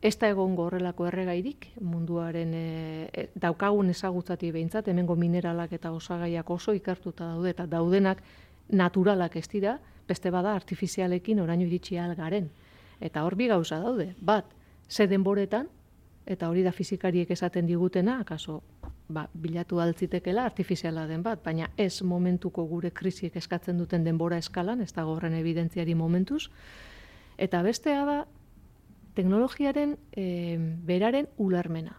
ez da egongo horrelako erregairik munduaren e, daukagun ezagutzati behintzat, hemengo mineralak eta osagaiak oso ikertuta daude eta daudenak naturalak ez dira, beste bada artifizialekin oraino iritsi ahal garen. Eta hor bi gauza daude. Bat, ze denboretan, eta hori da fizikariek esaten digutena, akaso ba, bilatu altzitekela artifiziala den bat, baina ez momentuko gure krisiek eskatzen duten denbora eskalan, ez da horren evidentziari momentuz. Eta bestea da, teknologiaren e, beraren ulermena.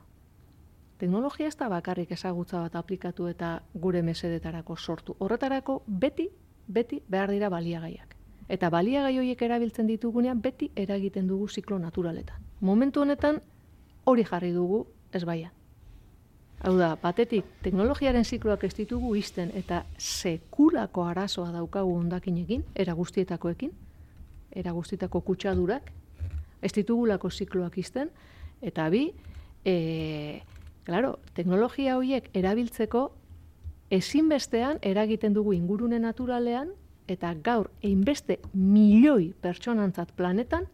Teknologia ez da bakarrik ezagutza bat aplikatu eta gure mesedetarako sortu. Horretarako beti, beti behar dira baliagaiak. Eta baliagai horiek erabiltzen ditugunean beti eragiten dugu ziklo naturaletan. Momentu honetan hori jarri dugu ez baia. Hau da, batetik, teknologiaren zikloak ez ditugu izten eta sekulako arazoa daukagu ondakinekin, era guztietakoekin, era guztietako kutsadurak, ez ditugulako zikloak izten, eta bi, e, claro, teknologia horiek erabiltzeko ezinbestean eragiten dugu ingurune naturalean, eta gaur, einbeste milioi pertsonantzat planetan,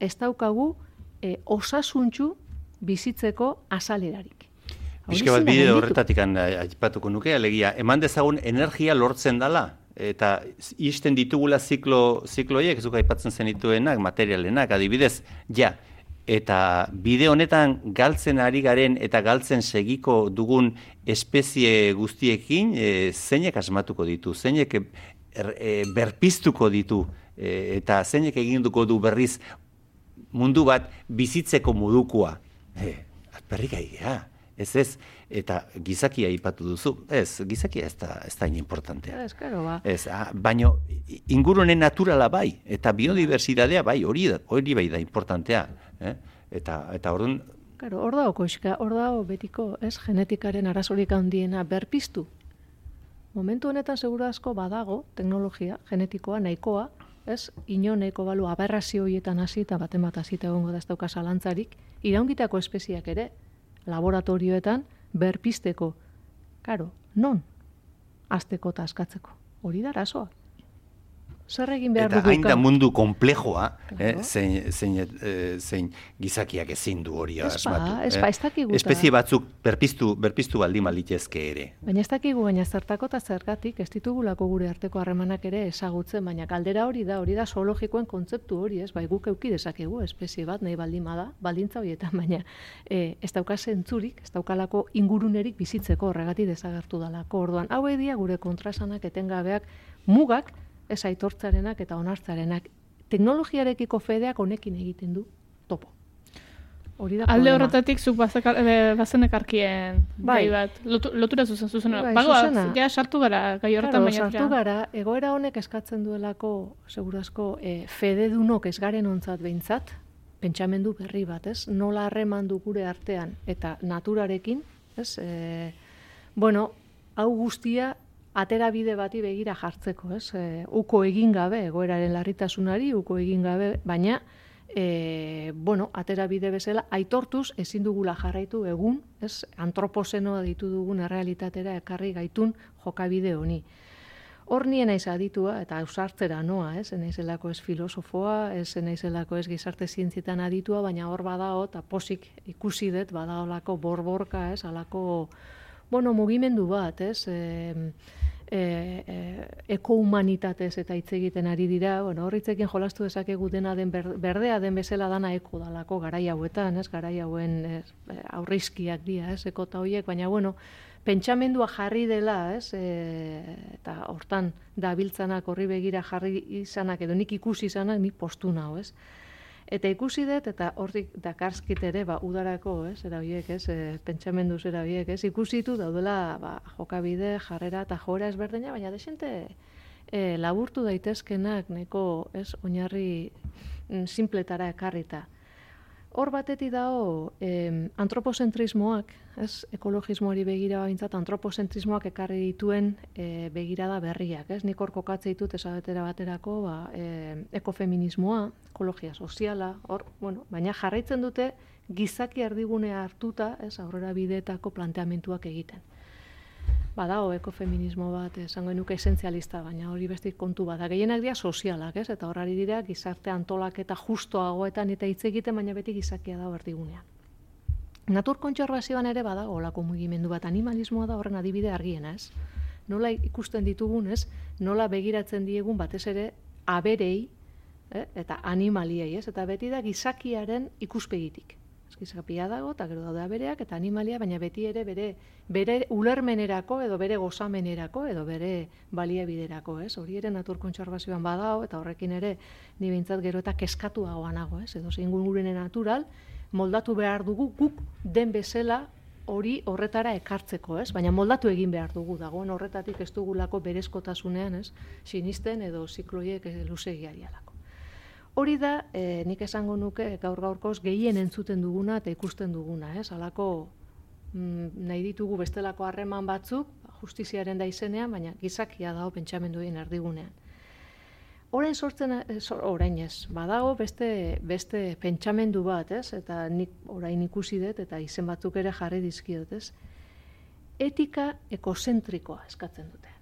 ez daukagu e, osasuntxu bizitzeko azalerarik. Bizke bat bide horretatik aipatuko nuke, alegia, eman dezagun energia lortzen dala, eta izten ditugula ziklo, zikloiek, zuka aipatzen zenituenak, materialenak, adibidez, ja, eta bide honetan galtzen ari garen eta galtzen segiko dugun espezie guztiekin, e, zeinek asmatuko ditu, zeinek er, e, berpiztuko ditu, e, eta zeinek eginduko du berriz mundu bat bizitzeko modukoa. E, perrikai, ja ez ez, eta gizakia aipatu duzu, ez, gizakia ez da, ez da importantea. Ez, karo, ba. Ez, ah, baino, ingurune naturala bai, eta biodiversidadea bai, hori, hori bai da importantea. Eh? Eta, eta orduan... Karo, hor dago, koizka, hor dago betiko, ez, genetikaren arazorik handiena berpiztu. Momentu honetan segura asko badago, teknologia, genetikoa, nahikoa, ez, ino nahiko balu aberrazio horietan hasi eta baten bat hasi egongo da ez dauka zalantzarik, iraungitako espeziak ere, laboratorioetan berpisteko. Karo, non? Azteko eta askatzeko. Hori da arazoa. Zer egin behar dugu? Eta hain da mundu komplejoa, eh, zein, zein, eh, zein gizakiak ezin du hori asmatu. Ez ba, ez dakigu. Espezie batzuk berpiztu, berpiztu baldi malitezke ere. Baina ez dakigu, baina zertako eta zergatik, ez ditugulako gure arteko harremanak ere ezagutzen, baina kaldera hori da, hori da zoologikoen kontzeptu hori, ez, bai guk euki dezakegu, espezie bat, nahi baldima da, baldintza horietan, baina e, ez dauka zentzurik, ez daukalako ingurunerik bizitzeko horregati desagertu dalako. Orduan, hau edia gure kontrasanak etengabeak mugak, ez aitortzarenak eta onartzarenak. Teknologiarekiko fedeak honekin egiten du topo. Hori da Alde horretatik zuk eh, bazenek arkien bai. bat, lotura zuzen zuzena. Bai, Bagoa, ja sartu gara gai horretan baina. Sartu gara, egoera honek eskatzen duelako, segurazko, e, fede dunok ez garen ontzat behintzat, pentsamendu berri bat, ez? Nola harreman du gure artean eta naturarekin, ez? E, bueno, hau guztia atera bide bati begira jartzeko, ez? E, uko egin gabe, egoeraren larritasunari, uko egin gabe, baina, e, bueno, atera bide bezala, aitortuz ezin dugula jarraitu egun, ez? Antroposenoa ditu dugun errealitatera ekarri gaitun jokabide honi. Hor nien naiz aditua, eta ausartzera noa, ez? Naizelako ez filosofoa, ez naizelako ez gizarte zientzietan aditua, baina hor badao, eta posik ikusi dut, badaolako borborka, ez? Alako, bueno, mugimendu bat, ez? E, e, e, eko humanitatez eta hitz egiten ari dira, bueno, horritzekin jolastu dezakegu dena den berdea den bezala dana eko dalako garai hauetan, ez? Garai hauen ez, aurrizkiak dira, ez? Eko ta hoiek, baina bueno, pentsamendua jarri dela, ez? E, eta hortan dabiltzanak horri begira jarri izanak edo nik ikusi izanak nik postu nao, ez? Eta ikusi dut, eta hortik dakarskit ere, ba, udarako, ez, era horiek, ez, e, pentsamendu zera horiek, ez, ikusi ditu daudela, ba, jokabide, jarrera eta jora ezberdina, baina desente e, laburtu daitezkenak, neko, ez, oinarri mm, simpletara ekarrita. Hor batetik dago eh, antropozentrismoak, ez, ekologismoari begira bintzat, antropozentrismoak ekarri dituen eh, begirada berriak. Ez? Nik hor kokatze ditut esabetera baterako ba, eh, ekofeminismoa, ekologia soziala, hor, bueno, baina jarraitzen dute gizaki erdigunea hartuta, ez, aurrera bideetako planteamentuak egiten. Badao ekofeminismo bat, esango nuke esentzialista, baina hori beste kontu bada. Gehienak dira sozialak, ez? Eta horari dira gizarte antolak eta justoagoetan eta hitz egiten, baina beti gizakia da berdigunean. Natur kontserbazioan ere badago olako mugimendu bat animalismoa da horren adibide argiena, ez? Nola ikusten ditugun, ez? Nola begiratzen diegun batez ere aberei, eh? eta animaliei, ez? Eta beti da gizakiaren ikuspegitik eskizapia dago, eta gero daude abereak, eta animalia, baina beti ere bere, bere ulermenerako, edo bere gozamenerako, edo bere baliabiderako, ez? Hori ere natur kontserbazioan badao, eta horrekin ere, ni bintzat gero eta keskatu nago, ez? Edo zein gurene natural, moldatu behar dugu guk den bezala hori horretara ekartzeko, ez? Baina moldatu egin behar dugu dagoen horretatik ez dugulako berezkotasunean, ez? Sinisten edo zikloiek luzegiarialako. Hori da, e, nik esango nuke gaur gaurkoz gehien entzuten duguna eta ikusten duguna, ez? Halako mm, nahi ditugu bestelako harreman batzuk, justiziaren da izenean, baina gizakia dago pentsamenduen erdigunean. Orain sortzen, eh, orain ez, badago beste, beste pentsamendu bat, ez? Eta nik orain ikusi dut eta izen batzuk ere jarri dizkiot, ez? Etika ekozentrikoa eskatzen dute.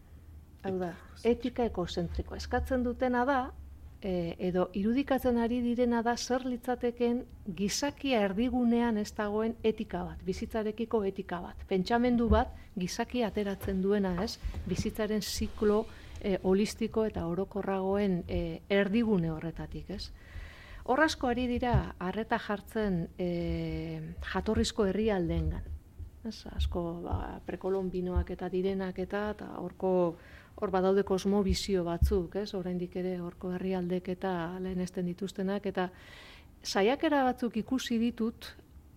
Hau da, etika ekozentrikoa eskatzen dutena da, e, edo irudikatzen ari direna da zer litzateken gizakia erdigunean ez dagoen etika bat, bizitzarekiko etika bat. Pentsamendu bat gizaki ateratzen duena, ez? Bizitzaren ziklo e, holistiko eta orokorragoen e, erdigune horretatik, ez? Horrazko ari dira harreta jartzen e, jatorrizko herrialdeengan. Ez, asko ba, prekolombinoak eta direnak eta eta horko hor badaude kosmobizio batzuk, ez? Oraindik ere horko herrialdek eta lehenesten dituztenak eta saiakera batzuk ikusi ditut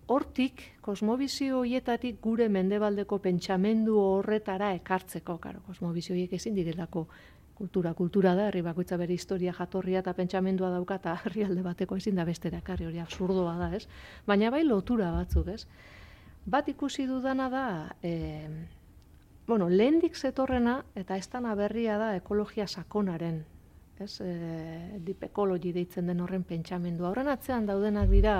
hortik kosmobizio hoietatik gure mendebaldeko pentsamendu horretara ekartzeko, claro, kosmobizio hoiek ezin direlako kultura, kultura da, herri bakoitza bere historia jatorria eta pentsamendua dauka eta herrialde bateko ezin da bestera ekarri hori absurdoa da, ez? Baina bai lotura batzuk, ez? Bat ikusi dudana da, eh, bueno, lehendik zetorrena, eta ez dana berria da ekologia sakonaren, ez, e, deep ecology deitzen den horren pentsamendu. Horren atzean daudenak dira,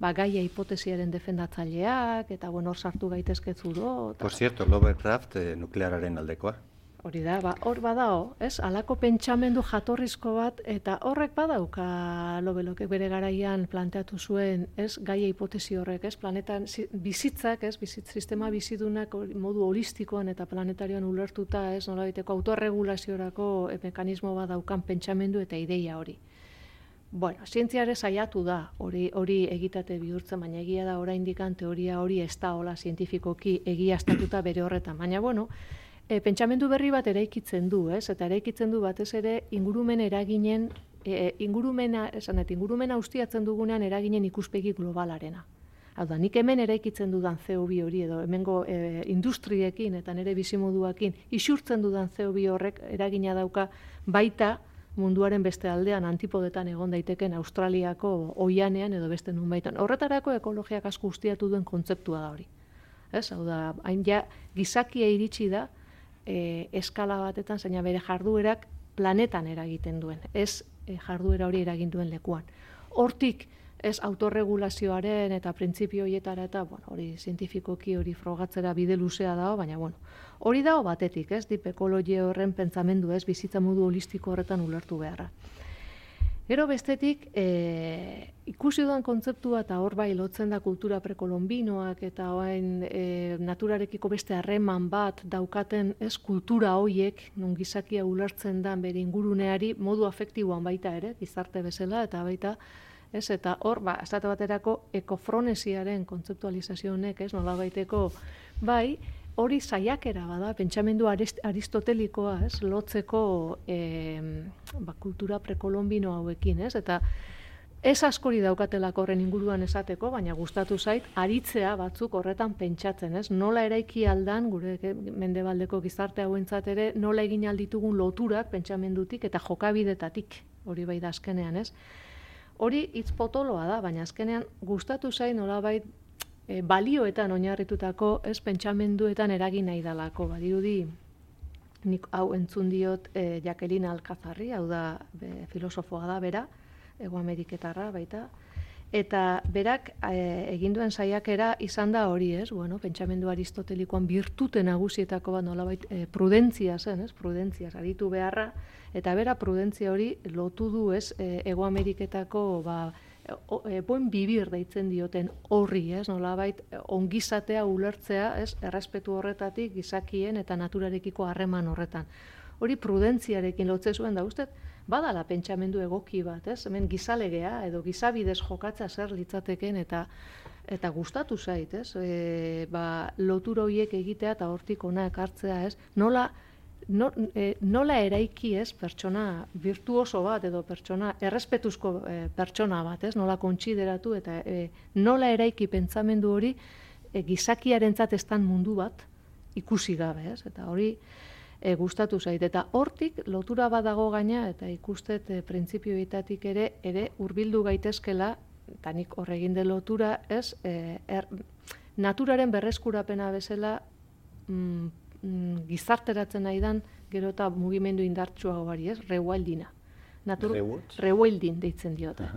ba, gaia hipotesiaren defendatzaileak, eta bueno, hor sartu gaitezketzu do. Por cierto, Lovecraft eh, nukleararen aldekoa. Hori da, ba, hor badao, ez, alako pentsamendu jatorrizko bat, eta horrek badauka lobelokek bere garaian planteatu zuen, ez, gaia hipotesi horrek, ez, planetan bizitzak, ez, bizitz sistema bizidunak modu holistikoan eta planetarioan ulertuta, ez, nola biteko autorregulaziorako e, mekanismo bat daukan pentsamendu eta ideia hori. Bueno, zientziare saiatu da, hori hori egitate bihurtzen, baina egia da oraindik teoria hori ez da hola zientifikoki egiaztatuta bere horretan, baina bueno, e, pentsamendu berri bat eraikitzen du, ez? Eta eraikitzen du batez ere ingurumen eraginen e, ingurumena, esan et, ingurumena ustiatzen dugunean eraginen ikuspegi globalarena. Hau da, nik hemen eraikitzen dudan CO2 hori edo hemengo e, industriekin eta nire bizimoduakin isurtzen dudan CO2 horrek eragina dauka baita munduaren beste aldean antipodetan egon daiteken Australiako oianean edo beste nunbaitan. Horretarako ekologiak asko ustiatu duen kontzeptua da hori. Ez, hau da, hain ja gizakia iritsi da, e, eskala batetan, zaina bere jarduerak planetan eragiten duen, ez e, jarduera hori eragin duen lekuan. Hortik, ez autorregulazioaren eta printzipio horietara eta, bueno, hori zientifikoki hori frogatzera bide luzea dago, baina, bueno, hori dago batetik, ez, dip ekologia horren pentsamendu, ez, bizitza modu holistiko horretan ulertu beharra. Gero bestetik, e, ikusi dudan kontzeptua eta hor bai lotzen da kultura prekolombinoak eta hain e, naturarekiko beste harreman bat daukaten ez kultura hoiek, non gizakia ulertzen da bere inguruneari modu afektiboan baita ere, gizarte bezala eta baita, ez, eta hor, ba, estate baterako ekofronesiaren kontzeptualizazio honek, ez, nola baiteko, bai, hori saiakera bada, pentsamendu aristotelikoa, ez, lotzeko e, ba, kultura prekolombino hauekin, ez, eta ez askori daukatelako horren inguruan esateko, baina gustatu zait, aritzea batzuk horretan pentsatzen, ez, nola eraiki aldan, gure mendebaldeko gizarte hauentzat ere, nola egin alditugun loturak pentsamendutik eta jokabidetatik, hori bai da azkenean, ez, Hori hitz potoloa da, baina azkenean gustatu zain nolabait e, balioetan oinarritutako ez pentsamenduetan eragin nahi dalako. Badirudi nik hau entzun diot e, Jacqueline Alcazarri, hau da be, filosofoa da bera, ego ameriketarra baita, Eta berak e, egin duen saiakera izan da hori, ez? Bueno, pentsamendu aristotelikoan virtute nagusietako bat nolabait e, prudentzia zen, ez? Prudentzia aritu beharra eta bera prudentzia hori lotu du, ez? E, Ego Ameriketako ba buen bibir deitzen dioten horri, ez? Nolabait ongizatea ulertzea, ez? Errespetu horretatik gizakien eta naturarekiko harreman horretan. Hori prudentziarekin lotze zuen da ustez, badala pentsamendu egoki bat, ez? Hemen gizalegea edo gizabidez jokatza zer litzateken eta eta gustatu zait, ez? E, ba, lotura hoiek egitea eta hortik ona ekartzea, ez? Nola no, e, nola eraiki, ez? Pertsona virtuoso bat edo pertsona errespetuzko e, pertsona bat, ez? Nola kontsideratu eta e, nola eraiki pentsamendu hori e, gizakiarentzat estan mundu bat ikusi gabe, ez? Eta hori e, gustatu zait. Eta hortik lotura badago gaina eta ikustet e, printzipioetatik ere ere hurbildu gaitezkela eta nik horregin de lotura ez e, er, naturaren berreskurapena bezala mm, mm, gizarteratzen nahi dan gero eta mugimendu indartsua gari ez, reualdina. Natur, reualdin deitzen diota.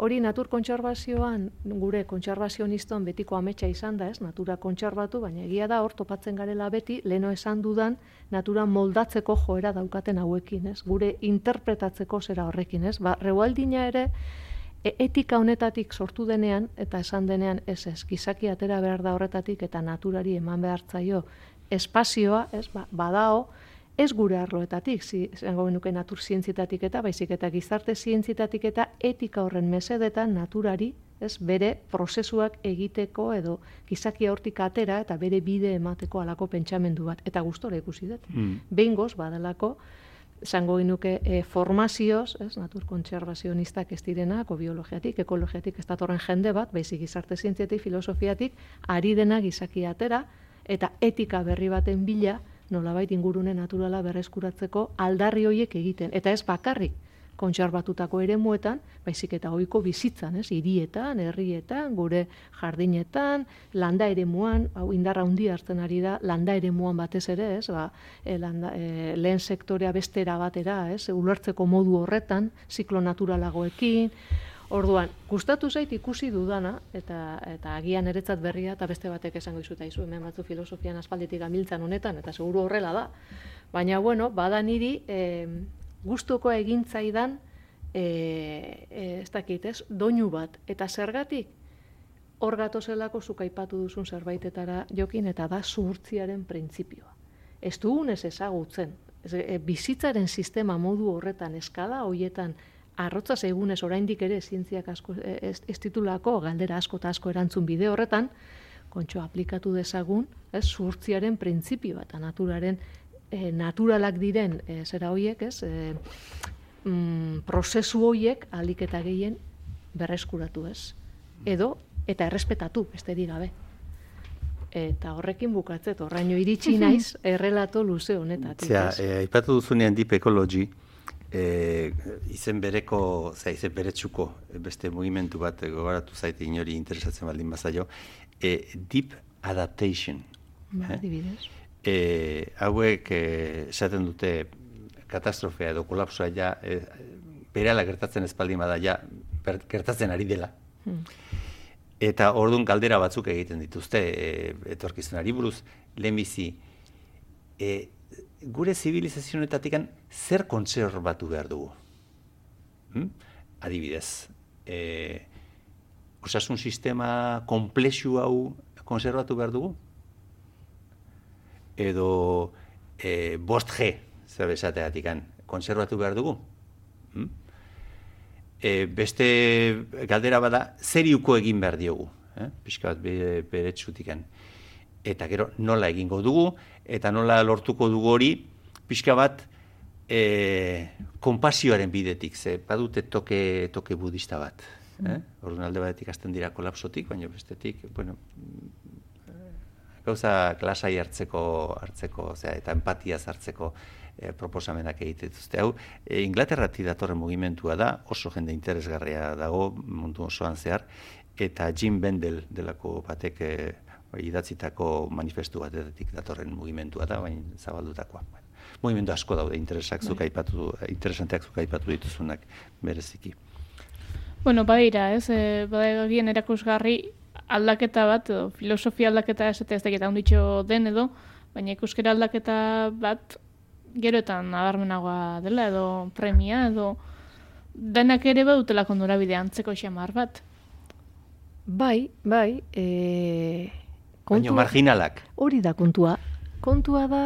Hori natur kontserbazioan gure kontserbazioniston betiko ametsa izan da, ez? Natura kontserbatu, baina egia da hor topatzen garela beti leno esan dudan natura moldatzeko joera daukaten hauekin, ez? Gure interpretatzeko zera horrekin, ez? Ba, reualdina ere e, etika honetatik sortu denean eta esan denean ez ez gizaki atera behar da horretatik eta naturari eman behartzaio espazioa, ez? Ba, badao ez gure arloetatik, zengo benuke natur zientzitatik eta, baizik eta gizarte zientzitatik eta etika horren mesedetan naturari, ez bere prozesuak egiteko edo gizakia hortik atera eta bere bide emateko alako pentsamendu bat. Eta gustora ikusi dut. Mm. Behingoz, badalako, zango genuke e, formazioz, ez, natur kontserbazionistak ez direnak, o biologiatik, ekologiatik, ez datorren jende bat, baizik gizarte zientziatik, filosofiatik, ari dena gizakia atera, eta etika berri baten bila, nolabait ingurune naturala berreskuratzeko aldarri hoiek egiten. Eta ez bakarrik kontserbatutako eremuetan, baizik eta ohiko bizitzan, ez, hirietan, herrietan, gure jardinetan, landa eremuan, hau indarra handi hartzen ari da, landa eremuan batez ere, ez, ba, e, landa, e, lehen sektorea bestera batera, ez, ulertzeko modu horretan, ziklo naturalagoekin, Orduan, gustatu zait ikusi dudana eta eta agian eretzat berria eta beste batek esango dizut aizu hemen batzu filosofian aspalditik amiltzan honetan eta seguru horrela da. Baina bueno, bada niri e, gustuko egintzaidan eh e, ez dakit, ez? Doinu bat eta zergatik hor gatozelako zuk duzun zerbaitetara jokin eta da zuhurtziaren printzipioa. Ez dugunez ezagutzen, ez, e, bizitzaren sistema modu horretan eskala hoietan arrotza egunez oraindik ere zientziak asko e, ez, ez titulako galdera asko eta asko erantzun bide horretan, kontxo aplikatu dezagun, ez, zurtziaren printzipio eta naturaren e, naturalak diren e, zera hoiek, ez, e, mm, prozesu hoiek alik eta gehien berreskuratu, ez. Edo, eta errespetatu, beste gabe. Eta horrekin bukatzet, horraino iritsi [LAUGHS] naiz, errelato luze honetatik. Zia, e, ipatu duzunean deep ecology, e, izen bereko, ze izen beretsuko beste mugimendu bat gogoratu zaite inori interesatzen baldin bazaio, e, deep adaptation. Ba, eh? E, hauek esaten dute katastrofea edo kolapsoa ja e, berala gertatzen espaldin bada ja gertatzen ari dela. Hmm. Eta ordun galdera batzuk egiten dituzte e, etorkizunari buruz lehenbizi e, gure zibilizazionetatik zer kontserbatu behar dugu? Hmm? Adibidez, e, osasun sistema komplexu hau konserbatu behar dugu? Edo e, bost G, zer bezateatik, konserbatu behar dugu? Hmm? E, beste galdera bada, zer iuko egin behar diogu? Eh? Piska bat beretsutik eta gero nola egingo dugu, eta nola lortuko dugu hori, pixka bat, e, konpasioaren bidetik, ze badute toke, toke budista bat. Mm. Eh? Orduan alde batetik hasten dira kolapsotik, baina bestetik, bueno, gauza klasai hartzeko, hartzeko, zera, eta empatiaz hartzeko e, proposamenak egite dituzte. Hau, e, Inglaterrati datorren mugimentua da, oso jende interesgarria dago mundu osoan zehar, eta Jim Bendel delako batek e, idatzitako manifestu batetik datorren mugimentua da, baina zabaldutakoa. Mugimendu asko daude interesak zuk bai. aipatu, interesanteak zuk aipatu dituzunak bereziki. Bueno, badira, ez, e, badagien erakusgarri aldaketa bat, edo filosofia aldaketa esatea ez daketa onditxo den edo, baina ikuskera aldaketa bat geroetan nabarmenagoa dela edo premia edo denak ere badutela kondurabide antzeko xamar bat. Bai, bai, e, Baina marginalak. Hori da kontua. Kontua da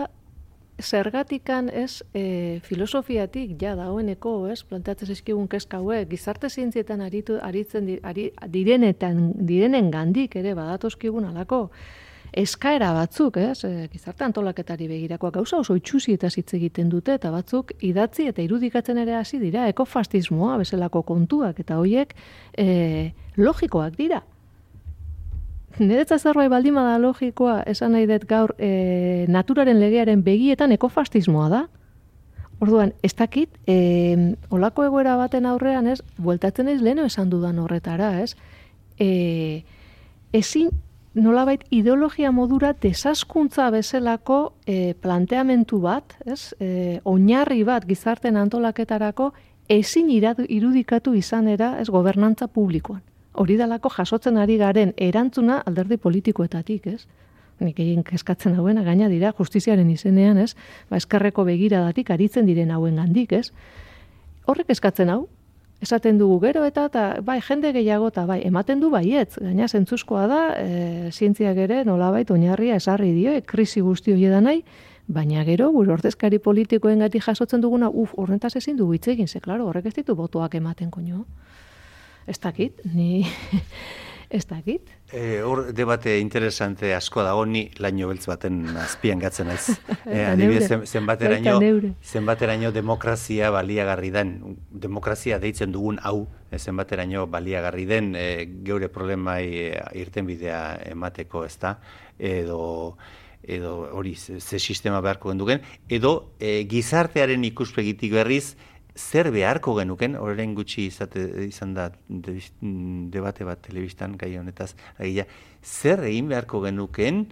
zergatikan ez e, filosofiatik ja dagoeneko, ez, planteatzen eskigun kezka hauek, gizarte zientzietan aritu, aritzen di, ari, direnetan, direnen gandik ere badatozkigun alako eskaera batzuk, ez, e, gizarte antolaketari begirakoak gauza oso itxusi eta hitz egiten dute, eta batzuk idatzi eta irudikatzen ere hasi dira, ekofastismoa bezalako kontuak, eta hoiek e, logikoak dira. Niretza zerbait baldin bada logikoa, esan nahi dut gaur, e, naturaren legearen begietan ekofastismoa da. Orduan, ez dakit, e, olako egoera baten aurrean, ez, bueltatzen ez leheno esan dudan horretara, ez, e, ezin nolabait ideologia modura desaskuntza bezalako e, planteamentu bat, ez, e, oinarri bat gizarten antolaketarako, ezin irudikatu izanera, ez, gobernantza publikoan hori dalako jasotzen ari garen erantzuna alderdi politikoetatik, ez? Nik egin keskatzen hauena gaina dira justiziaren izenean, ez? Ba, eskerreko begiradatik aritzen diren hauen gandik, ez? Horrek eskatzen hau, esaten dugu gero eta eta bai jende gehiago eta bai ematen du baietz gaina zentzuzkoa da e, zientziak ere nolabait oinarria esarri dio e, krisi guzti hori da nahi baina gero gure ordezkari politikoengatik jasotzen duguna uf horrentaz ezin du hitz egin ze claro horrek ez ditu botoak ematen koño ez dakit, ni [LAUGHS] ez dakit. E, hor debate interesante asko dago ni laino beltz baten azpian gatzen naiz. [LAUGHS] E, zen, zenbateraino, zenbateraino demokrazia baliagarri den, demokrazia deitzen dugun hau, e, zenbateraino baliagarri den e, geure problemai e, irten bidea emateko, ez da? Edo edo hori ze, sistema beharko genduken, edo e, gizartearen ikuspegitik berriz, zer beharko genuken, horren gutxi izate, izan da debate bat telebistan gai honetaz, agia, zer egin beharko genuken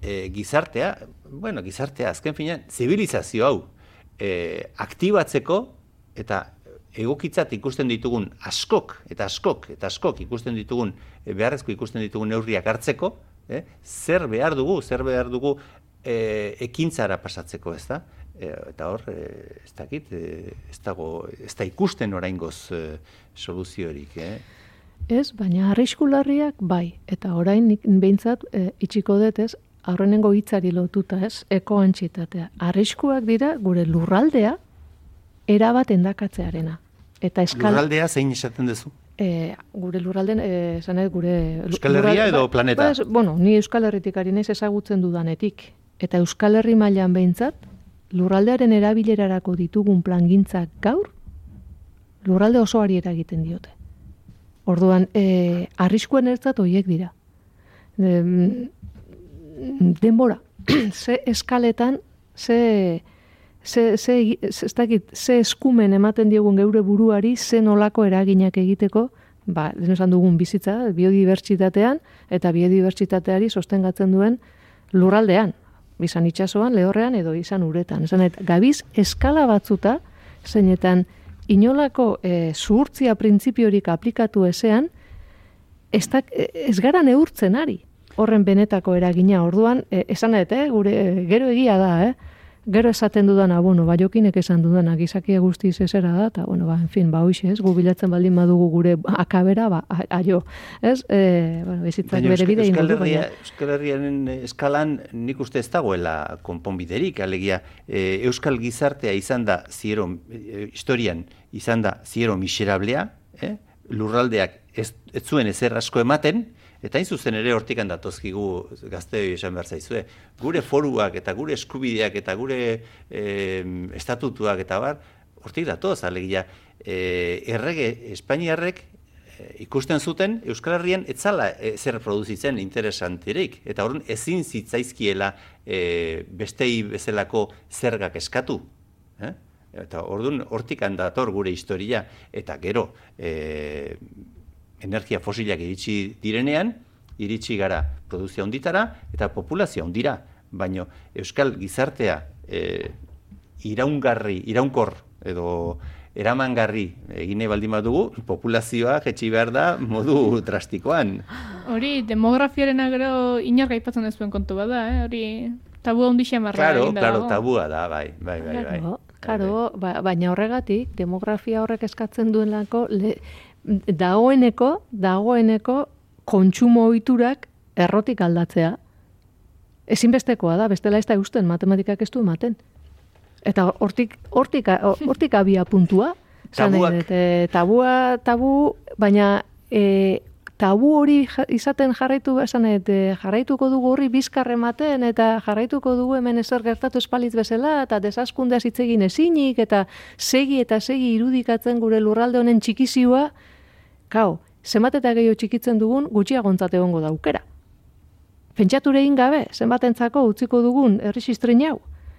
e, gizartea, bueno, gizartea, azken finean, zibilizazio hau e, aktibatzeko eta egokitzat ikusten ditugun askok, eta askok, eta askok ikusten ditugun, e, beharrezko ikusten ditugun neurriak hartzeko, e, zer behar dugu, zer behar dugu e, ekintzara pasatzeko, ez da? E, eta hor, e, ez dakit, e, ez dago, ez da ikusten oraingoz soluziorik, eh? Ez, baina arriskularriak bai, eta orain behintzat e, itxiko dut ez, aurrenengo hitzari lotuta ez, eko antxitatea. Arriskuak dira gure lurraldea erabat endakatzearena. Eta eskal... Lurraldea zein esaten duzu? E, gure lurralden, e, gure... Euskal Herria edo planeta? Ba, bueno, ni Euskal Herritik ari naiz ezagutzen dudanetik. Eta Euskal Herri mailan behintzat, lurraldearen erabilerarako ditugun plangintzak gaur, lurralde osoari eragiten diote. Orduan, e, arriskuen ertzat horiek dira. E, denbora, [CLEARS THROAT] ze eskaletan, ze, ze, ze, ze, ze eskumen ematen diogun geure buruari, ze nolako eraginak egiteko, ba, esan dugun bizitza, biodibertsitatean, eta biodibertsitateari sostengatzen duen lurraldean izan itsasoan, lehorrean edo izan uretan. Esan, et, gabiz eskala batzuta, zeinetan inolako e, zuhurtzia printzipiorik aplikatu ezean, ez, da, ez gara neurtzen ari horren benetako eragina. Orduan, e, esan eta, eh, gure, gero egia da, eh? Gero esaten dudana, bueno, ba, jokinek esan dudana, gizakia guztiz ezera da, eta, bueno, ba, en fin, ba, hoxe, ez, gu bilatzen baldin badugu gure akabera, ba, aio, ez, e, bueno, bizitzak bere bide Euskal, Herria, Euskal Herriaren eskalan nik uste ez dagoela konponbiderik, alegia, e, Euskal gizartea izan da, ziero, e, historian, izan da, ziero miserablea, eh? lurraldeak ez, ez zuen ezer asko ematen, Eta hain zuzen ere hortik handatozkigu gazte esan behar zaizue. Gure foruak eta gure eskubideak eta gure e, estatutuak eta bar, hortik datoz, alegia, e, errege Espainiarrek e, ikusten zuten Euskal Herrian etzala e, zer produzitzen interesantirik. Eta horren ezin zitzaizkiela e, bestei bezalako zergak eskatu. Eh? Eta orduan hortik handator gure historia. Eta gero, e, energia fosilak iritsi direnean, iritsi gara produzio onditara eta populazio ondira. Baina Euskal gizartea e, iraungarri, iraunkor edo eramangarri egin nahi baldin badugu, populazioa jetxi behar da modu drastikoan. Hori, demografiaren gero inorga aipatzen ez zuen kontu bada, eh? Hori, tabu handi xamarra Claro, egin claro, tabua da, bai, bai, bai, bai. Claro, claro, ba, baina horregatik, demografia horrek eskatzen duenlako, le, dagoeneko, dagoeneko kontsumo ohiturak errotik aldatzea. Ezinbestekoa da, bestela ez da eusten, matematikak ez du ematen. Eta hortik, hortik, hortik abia puntua. Tabuak. dut, eh, tabua, tabu, baina e, tabu hori izaten jarraitu, esan eh, jarraituko dugu horri bizkar ematen, eta jarraituko dugu hemen ezer gertatu espalitz bezala, eta desaskundeaz hitz egin ezinik, eta segi eta segi irudikatzen gure lurralde honen txikizioa, kau, zenbat eta gehiago txikitzen dugun, gutxiagontzat egongo da aukera. Pentsature egin gabe, zenbatentzako utziko dugun errisistrin hau.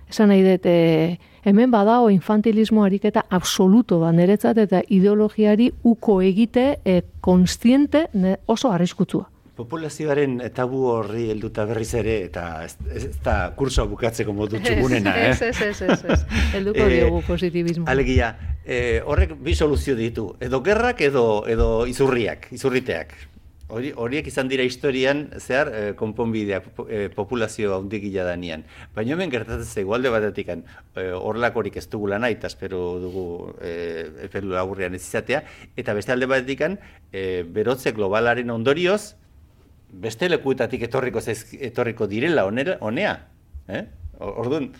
Esan nahi dut, e, hemen badao infantilismo ariketa absoluto da niretzat eta ideologiari uko egite e, konstiente ne, oso arriskutsua. Populazioaren tabu horri helduta berriz ere, eta ez, ez da kursoa bukatzeko modu txugunena, eh? Ez, ez, ez, ez, ez. Helduko [LAUGHS] Eh, diogu positibismo. Alegia, eh, horrek bi soluzio ditu, edo gerrak edo, edo izurriak, izurriteak. Hori, horiek izan dira historian zehar eh, konponbideak po- eh, populazio handigia danian. Baina hemen gertatzen zaigu alde batetik eh, horlakorik ez dugula nahi, eta espero dugu eh, epe laburrean ez izatea, eta beste alde batetik eh, berotze globalaren ondorioz, beste lekuetatik etorriko zaiz, etorriko direla onera, onea. Eh? Orduan,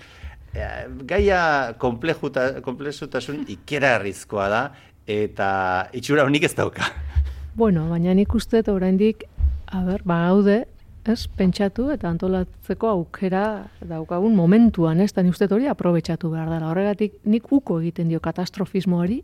eh, gaia komplejuta, komplexutasun ikeragarrizkoa da, eta itxura honik ez dauka. Bueno, baina nik uste dut oraindik, a ber, bagaude, ez, pentsatu eta antolatzeko aukera daukagun momentuan, ez, eta nik uste hori aprobetxatu behar dela. Horregatik nik uko egiten dio katastrofismoari,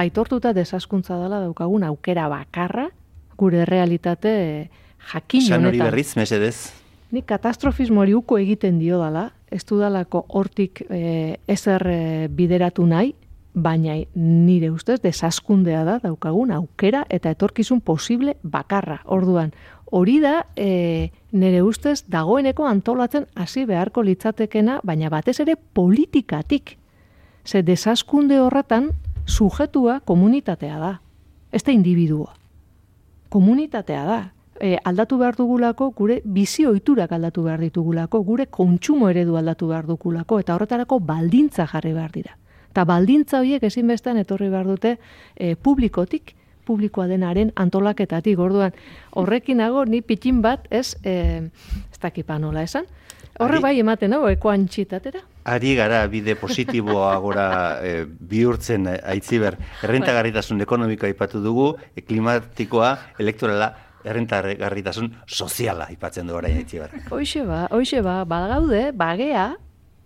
aitortuta desaskuntza dela daukagun aukera bakarra, gure realitate jakin San hori honetan. berriz, mesedez. Nik katastrofismoari uko egiten dio dala, ez dudalako hortik e, ezer e, bideratu nahi, baina nire ustez desaskundea da daukagun aukera eta etorkizun posible bakarra. Orduan, hori da e, nire ustez dagoeneko antolatzen hasi beharko litzatekena, baina batez ere politikatik. Ze desaskunde horretan sujetua komunitatea da, ez da individua komunitatea da. E, aldatu behar dugulako, gure bizi ohiturak aldatu behar ditugulako, gure kontsumo eredu aldatu behar dugulako, eta horretarako baldintza jarri behar dira. Eta baldintza horiek ezinbestean etorri behar dute e, publikotik, publikoa denaren antolaketatik. Orduan, horrekin nago ni pitin bat, ez, e, ez dakipa nola esan, horre bai ematen, no, ekoan txitatera. Ari gara bide positiboa [LAUGHS] gora e, bihurtzen eh, aitziber. Errentagarritasun ekonomikoa aipatu dugu, e, klimatikoa, elektorala, errentagarritasun soziala aipatzen du orain aitziber. Hoixe ba, hoixe ba, bagaude, bagea,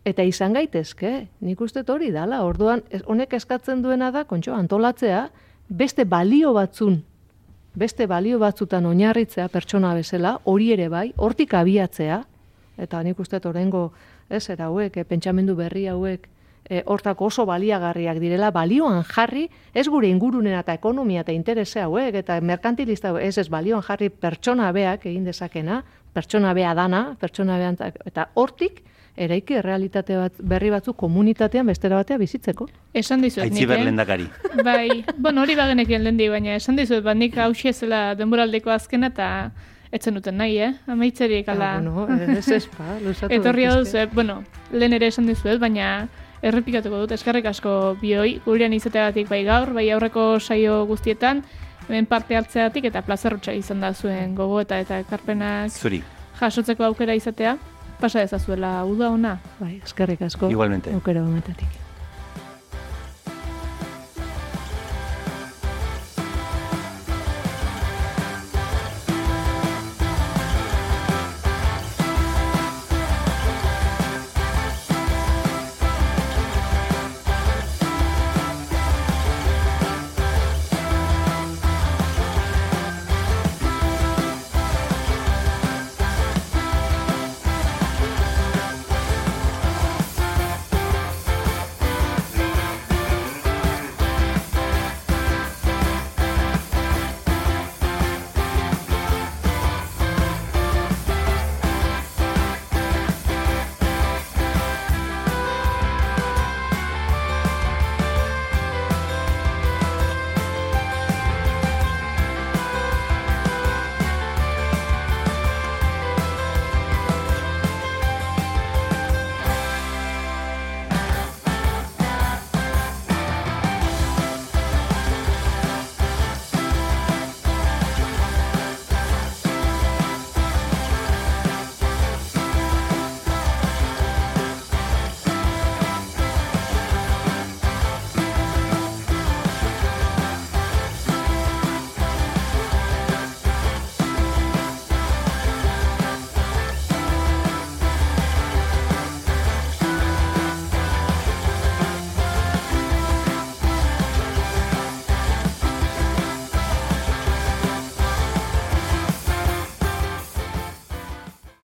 eta izan gaitezke. Nik uste hori dala. Orduan, honek eskatzen duena da, kontxo, antolatzea, beste balio batzun, beste balio batzutan oinarritzea pertsona bezala, hori ere bai, hortik abiatzea, eta nik uste dut oraingo ez, era hauek, eh, pentsamendu berri hauek, e, hortako oso baliagarriak direla, balioan jarri, ez gure ingurunena eta ekonomia eta interese hauek, eta merkantilista ez ez balioan jarri pertsona beak egin dezakena, pertsona bea dana, pertsona bean, eta hortik, eraiki realitate bat, berri batzu komunitatean bestera batea bizitzeko. Esan dizuet nik, Aitziber eh? lehendakari. Bai, bueno, hori bagenekien lendi, baina esan dizuet, bat nik hausia zela denboraldeko azkena eta etzen duten nahi, eh? Amaitzerik ala... Ah, bueno, ez ez pa, luzatu [LAUGHS] Etorri hau bueno, lehen ere esan dizuet, baina errepikatuko dut, eskerrik asko bioi, gurean izateagatik bai gaur, bai aurreko saio guztietan, hemen parte hartzeagatik eta plazerrutxa izan da zuen gogo eta eta ekarpenak Zuri, jasotzeko aukera izatea, pasa dezazuela uda ona. Bai, eskerrik asko. Igualmente. Aukera honetatik.